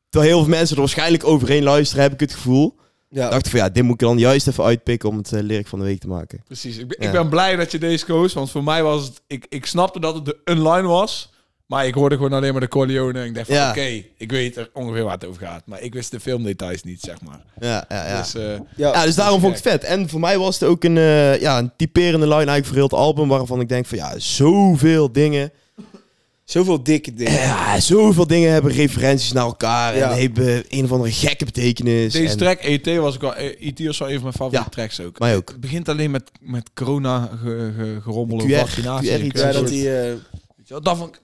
Terwijl heel veel mensen er waarschijnlijk overheen luisteren, heb ik het gevoel. Ja. dacht ik van, ja, dit moet ik dan juist even uitpikken om het uh, lyric van de week te maken. Precies. Ik ben, Ja. ik ben blij dat je deze koos. Want voor mij was het... Ik, ik snapte dat het de online was. Maar ik hoorde gewoon alleen maar de Corleone. En ik dacht van, Ja. oké, ik weet er ongeveer waar het over gaat. Maar ik wist de filmdetails niet, zeg maar. Ja, ja, ja. Dus eh, Ja, dus daarom vond ik het vet. En voor mij was het ook een, eh, ja, een typerende line eigenlijk voor heel het album, waarvan ik denk van ja, zoveel dingen Zoveel dikke dingen. Ja, zoveel dingen hebben referenties naar elkaar. Ja. En hebben een of andere gekke betekenis. Deze en, track, ET, was ook wel... E.T. was wel een van mijn favoriete Ja. tracks ook. Mij ook. Het begint alleen met, met corona ge, ge, gerommel, QR, vaccinatie. QR dat eh, je wel, Daar vond ik-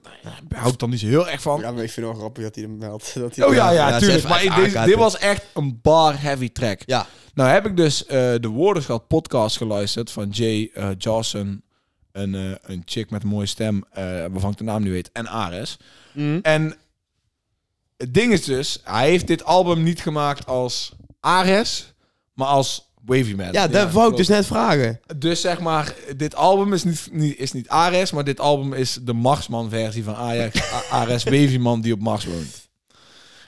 daar hou ik dan niet zo heel erg van. ja, maar ik vind het wel grappig dat hij hem meldt. Dat hij Oh ja, ja, Ja, tuurlijk. Maar deze, dit was echt een bar-heavy track. Ja. Nou heb ik dus eh, de Woordenschat podcast geluisterd van Jay eh Johnson. Een, eh, een chick met een mooie stem, eh, waarvan ik de naam nu weet. En Ares. Mhm. En het ding is dus, hij heeft dit album niet gemaakt als Ares, maar als Wavy Man. Ja, dat wou ik dus net vragen. Dus zeg maar, dit album is niet, niet, is niet Ares, maar dit album is de Marsman versie van Ajax. Ares Wavy Man die op Mars woont.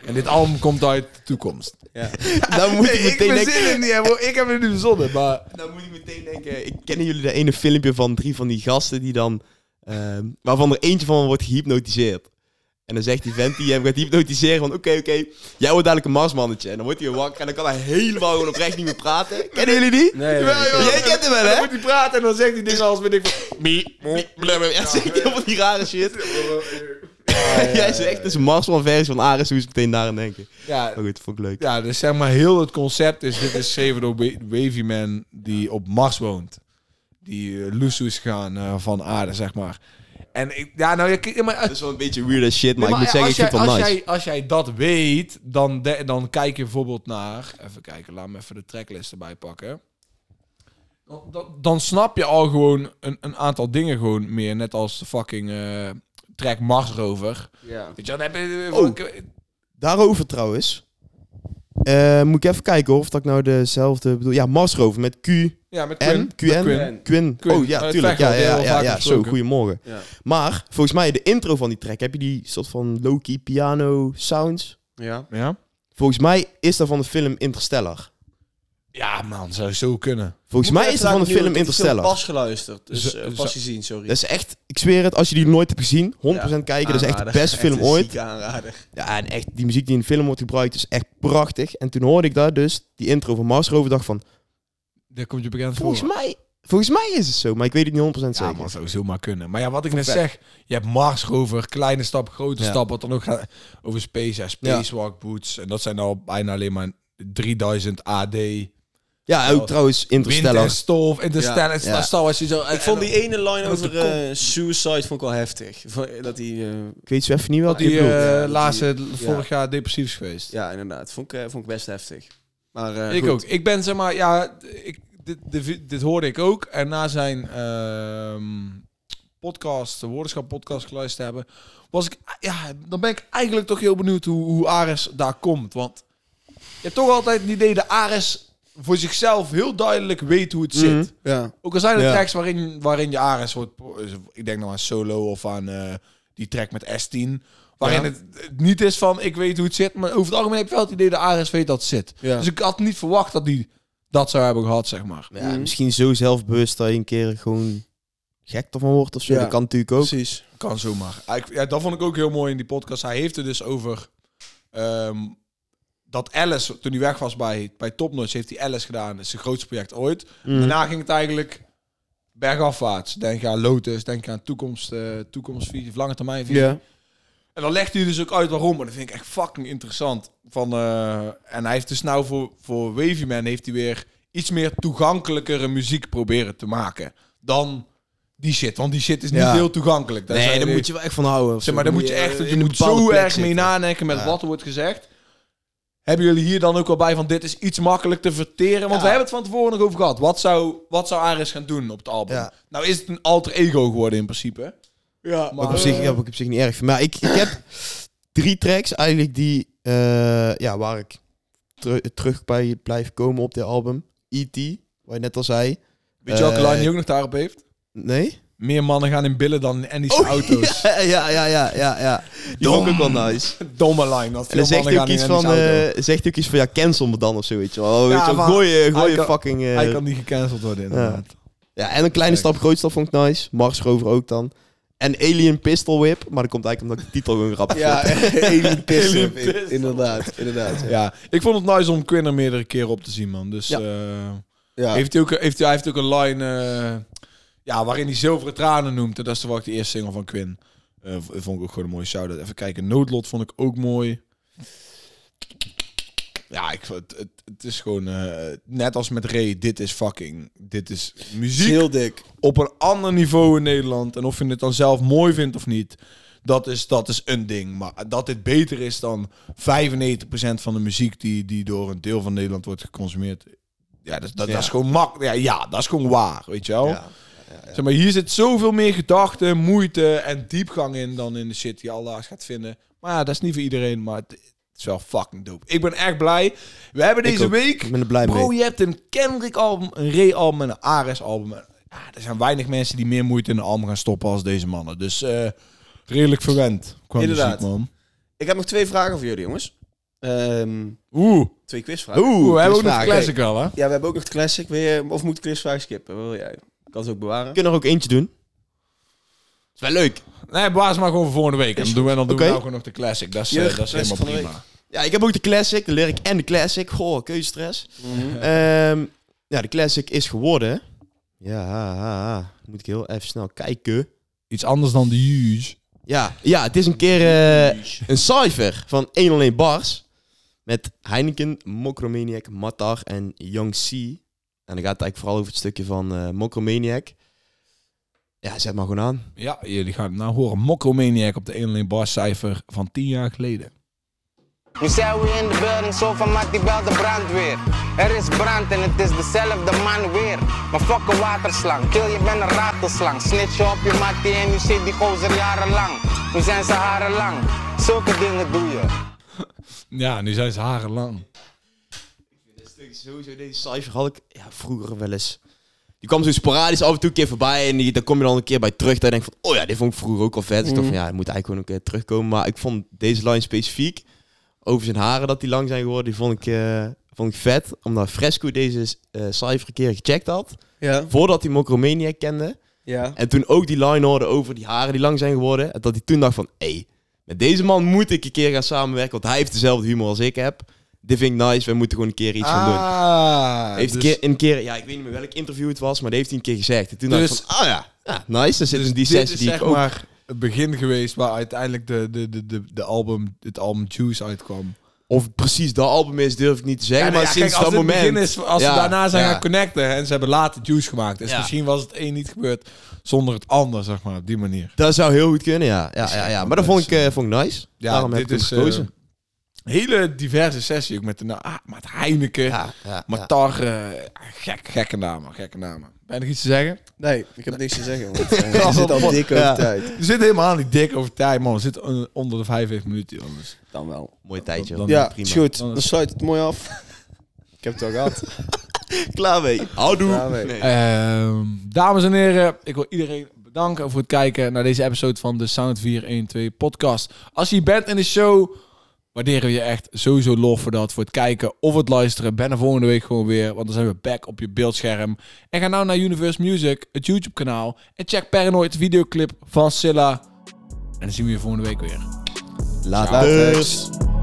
En dit album komt uit de toekomst. Ja. Dan moet ik ik meteen denken... het niet, hè, bro. ik heb het nu verzonnen, maar... Dan moet ik meteen denken... Ik kennen jullie dat ene filmpje van drie van die gasten die dan... ehm, waarvan er eentje van wordt gehypnotiseerd. En dan zegt die vent die hem gaat hypnotiseren van... Oké, oké, jij wordt dadelijk een marsmannetje. En dan wordt hij wakker en dan kan hij helemaal gewoon oprecht niet meer praten. Kennen jullie die? Nee. Jij kent hem wel, Dan hè? moet hij praten en dan zegt hij dingen als, weet ik van... Mie. Ja, zegt hij helemaal die rare shit. Jij zegt, het is een marsman versie van Ares. Hoe is meteen daar aan denken. Ja, Maar goed, vond ik leuk. ja, dus zeg maar heel het concept is... Dit is geschreven door Wa- Wavy Man die op Mars woont. Die uh, loes is gegaan eh, van aarde, zeg maar. En ik, ja, nou, je, ja, maar, Dat is wel een beetje weird as shit, maar Nee, ik moet zeggen, ik als vind het jij- wel als nice. Jij, als jij dat weet, dan, de- dan kijk je bijvoorbeeld naar... Even kijken, laat me even de tracklist erbij pakken. Dan, dan, dan snap je al gewoon een, een aantal dingen gewoon meer. Net als de fucking eh, track Mars Rover. Ja. Weet je, dan heb je... Oh. Daarover trouwens. Eh, moet ik even kijken hoor, of dat ik nou dezelfde bedoel. Ja, Mars Rover met Q, Ja, met N, Quinn. QN, Quinn. Quinn. Oh ja, Uit tuurlijk. Ja, ja, ja, ja, zo, goedemorgen. Ja. Maar volgens mij de intro van die track, heb je die soort van low-key piano sounds? Ja. Ja? Volgens mij is dat van de film Interstellar. Ja, man, zou zo kunnen. Volgens mij is dat van de film Interstellar. pas geluisterd. Dus Zo- eh, zo- pas gezien, sorry. Dat is echt, ik zweer het, als je die nooit hebt gezien, 100% Ja, kijken, dat is echt de beste film ooit. aanrader. Ja, en echt, die muziek die in de film wordt gebruikt is echt prachtig. En toen hoorde ik daar dus, die intro van Mars Rover, dacht van, Daar komt je bekend volgens voor. mij, volgens mij is het zo, maar ik weet het niet 100% Ja, zeker. man, zou zomaar kunnen. Maar ja, wat ik net zeg, je hebt Mars Rover, kleine stap, grote Ja. stap, wat dan ook gaat over Space, ja, Spacewalk Boots. En dat zijn al bijna alleen maar 3000 AD. Ja, ook trouwens Wind Interstellar. en stof, Interstellar, Ja, Star, ja. Star Wars. Zo, Ik vond die ene line over eh, suicide vond ik wel heftig. Dat die, eh, Ik weet zo even niet je die bedoelt. eh, Ja, dat laatste, die- vorig jaar depressief is geweest. ja, inderdaad. Vond ik, vond ik best heftig. Maar eh, ik goed. ook. Ik ben zeg maar, ja, ik, dit, dit, dit hoorde ik ook. En na zijn ehm, podcast, de woordenschap podcast geluisterd hebben, was ik, ja, dan ben ik eigenlijk toch heel benieuwd hoe, hoe Ares daar komt. Want je hebt toch altijd het idee dat Ares voor zichzelf heel duidelijk weet hoe het Mhm. zit. Ja. Ook al zijn er Ja. tracks waarin, waarin je Ares wordt, ik denk nou aan Solo of aan eh, die track met S10. Waarin Ja. het, het niet is van ik weet hoe het zit, maar over het algemeen heb ik wel het idee dat Ares weet dat het zit. Ja. Dus ik had niet verwacht dat hij dat zou hebben gehad, zeg maar. Ja, Mhm. misschien zo zelfbewust dat je een keer gewoon gek ervan wordt of zo. Ja. Dat kan natuurlijk ook. Precies. Kan zomaar. Ik- Ja, dat vond ik ook heel mooi in die podcast. Hij heeft het dus over ehm, dat Alice, toen hij weg was bij, bij Top Notch, heeft hij Alice gedaan. Dat is zijn grootste project ooit. Mhm. Daarna ging het eigenlijk bergafwaarts. Denk aan Lotus, denk aan toekomst, eh toekomstvisie, lange termijn visie. En dan legt hij dus ook uit waarom. En dat vind ik echt fucking interessant. Van, eh, en hij heeft dus nou voor, voor Wavy Man heeft hij weer iets meer toegankelijkere muziek proberen te maken. Dan die shit. Want die shit is niet Ja. heel toegankelijk. Daar Nee, daar moet je wel echt van houden. Zeg maar, daar moet je eh, echt in je moet zo erg mee zitten. nadenken met Ja. wat er wordt gezegd. Hebben jullie hier dan ook wel bij van dit is iets makkelijk te verteren? Want Ja. we hebben het van tevoren nog over gehad. Wat zou, wat zou Aris gaan doen op het album? Ja. Nou is het een alter ego geworden in principe. Ja. Wat ik Maar, op zich, eh, ja, wat ik op zich niet erg vind. Maar ik, ik heb drie tracks eigenlijk die, eh, ja, waar ik teru- terug bij blijf komen op dit album. E.T., wat je net al zei. Weet je welke Eh, line die ook nog daarop heeft? Nee? Meer mannen gaan in billen dan in Andy's auto's. Ja, ja, ja, ja, ja. ja. Die vond ik ook wel nice. Domme line. Dat En dan zegt hij ook iets van, eh, zegt hij ook iets van, ja, cancel me dan of zo, weet je wel. Oh, weet Ja, je gooi gooi kan- fucking... eh, Hij kan niet gecanceld worden inderdaad. Ja, en een kleine stap, groot stap vond ik nice. Mars Rover ook dan. En Alien Pistol Whip, maar dat komt eigenlijk omdat ik de titel gewoon grappig Ja. Alien Pistol. Pistol. Inderdaad, inderdaad. Ja. Ja, ik vond het nice om Quinn er meerdere keren op te zien, man. Dus Ja. Ja. heeft hij, ook, heeft hij, heeft ook een line ja, waarin hij zilveren tranen noemt. En dat is toch ook de eerste single van Quinn. Eh, vond ik ook gewoon een mooie shout-out. Even kijken, Noodlot vond ik ook mooi. Ja, ik, vond het, het, het is gewoon, eh, net als met Ray, dit is fucking, dit is muziek heel dik. op een ander niveau in Nederland. En of je het dan zelf mooi vindt of niet, dat is, dat is een ding. Maar dat dit beter is dan 95% van de muziek die, die door een deel van Nederland wordt geconsumeerd. Ja, dat, dat, Ja. dat is gewoon mak. Ja, ja, dat is gewoon waar, weet je wel. Ja. Zeg maar, hier zit zoveel meer gedachte, moeite en diepgang in dan in de shit die aldaars gaat vinden. Maar ja, dat is niet voor iedereen, maar het, is wel fucking dope. Ik ben echt blij. We hebben deze ook. week Ik ben er blij Bro, mee. je hebt een Kendrick album, een Ray album en een Ares album. Ja, er zijn weinig mensen die meer moeite in een album gaan stoppen als deze mannen. Dus eh, redelijk verwend. Qua Inderdaad. muziek, man. Ik heb nog twee vragen voor jullie, jongens. Ehm, Oeh. twee quizvragen. Oeh, we hebben ook nog een classic wel, hè? Ja, we hebben ook nog de classic. Wil je, of moet ik quizvragen skippen? Wat wil jij? Ik kan ze ook bewaren. We kunnen er ook eentje doen. is wel leuk. Nee, baas maar gewoon voor volgende week. En dan doen we, dan doen we Oké. nou gewoon nog de classic. Dat is, Jeugd eh, dat is classic helemaal van de prima. Ja, ik heb ook de classic, de lyric en de classic. Goh, keuzestress. Ehm, ja, de classic is geworden. Ja, ha, ha, ha. moet ik heel even snel kijken. Iets anders dan de huge. Ja, ja het is een keer eh, een cijfer van 1 alleen bars. Met Heineken, Mokromaniac, Matar en Young C. En dan gaat het eigenlijk vooral over het stukje van eh Mokromaniac. Ja, zet maar gewoon aan. Ja, jullie gaan het nou horen. Mokromaniac op de 1 alleen bar cijfer van 10 jaar geleden. Nu zijn we in de building, zo van Mattie bel de brandweer. Er is brand en het is dezelfde man weer. Maar fuck een waterslang, kill je bent een ratelslang. Snitch je op je Mattie en nu zit die gozer jarenlang. Nu zijn ze haren lang, zulke dingen doe je. Ja, nu zijn ze haren lang. Sowieso deze cijfer had ik ja, vroeger wel eens. Die kwam zo sporadisch af en toe een keer voorbij. En die, daar kom je dan een keer bij terug. Dat je denkt van, oh ja, dit vond ik vroeger ook al vet. Dus ik dacht van, ja, het moet eigenlijk gewoon een keer terugkomen. Maar ik vond deze line specifiek, over zijn haren dat die lang zijn geworden, die vond ik, eh, vond ik vet. Omdat Fresco deze eh cijfer een keer gecheckt had. Ja. Voordat hij Mokromaniac kende. Ja. En toen ook die line hoorde over die haren die lang zijn geworden. En dat hij toen dacht van, hé, hey, met deze man moet ik een keer gaan samenwerken. Want hij heeft dezelfde humor als ik heb. Dit vind ik nice, we moeten gewoon een keer iets gaan doen. Ah, Heeft een, dus- keer, een keer, ja, ik weet niet meer welk interview het was, maar die heeft hij een keer gezegd. En toen dacht Dus- ik van, ah ja, ja nice. Dan zit Dus in die dit sessie is die zeg ook... maar het begin geweest waar uiteindelijk de, de, de, de, de album, het album Juice uitkwam. Of het precies dat album is, durf ik niet te zeggen. Maar sinds als dat dit het moment... begin is, als Ja, ze daarna zijn ja. gaan connecten en ze hebben later Juice gemaakt. Dus Ja. misschien was het een niet gebeurd zonder het ander, zeg maar, op die manier. Dat zou heel goed kunnen, ja. ja, ja, ja. Maar dat vond ik, eh, vond ik nice. Ja, Daarom heb dit ik hem is, eh, gekozen. Hele diverse sessie ook met de ah, met Heineken, ja, ja, met ja. Tar, eh, gek, gekke namen, gekke namen. Ben je nog iets te zeggen? Nee, ik heb niks te zeggen. Want eh, we zitten al dik over Ja. tijd. We zitten helemaal niet dik over tijd, man. We zitten onder de 55 minuten, anders. Dan wel. Mooi tijdje. Dan-. Ja, prima. goed. Dan sluit het mooi af. Ik heb het al gehad. Klaar mee. Houdoe. Nee. Ehm, dames en heren, ik wil iedereen bedanken voor het kijken naar deze episode van de Sound 412 podcast. Als je bent in de show, waarderen we je echt sowieso lof voor dat, voor het kijken of het luisteren. Ben er volgende week gewoon weer, want dan zijn we back op je beeldscherm. En ga nou naar Universe Music, het YouTube kanaal, en check Paranoid de videoclip van Silla. En dan zien we je volgende week weer. Later. Later.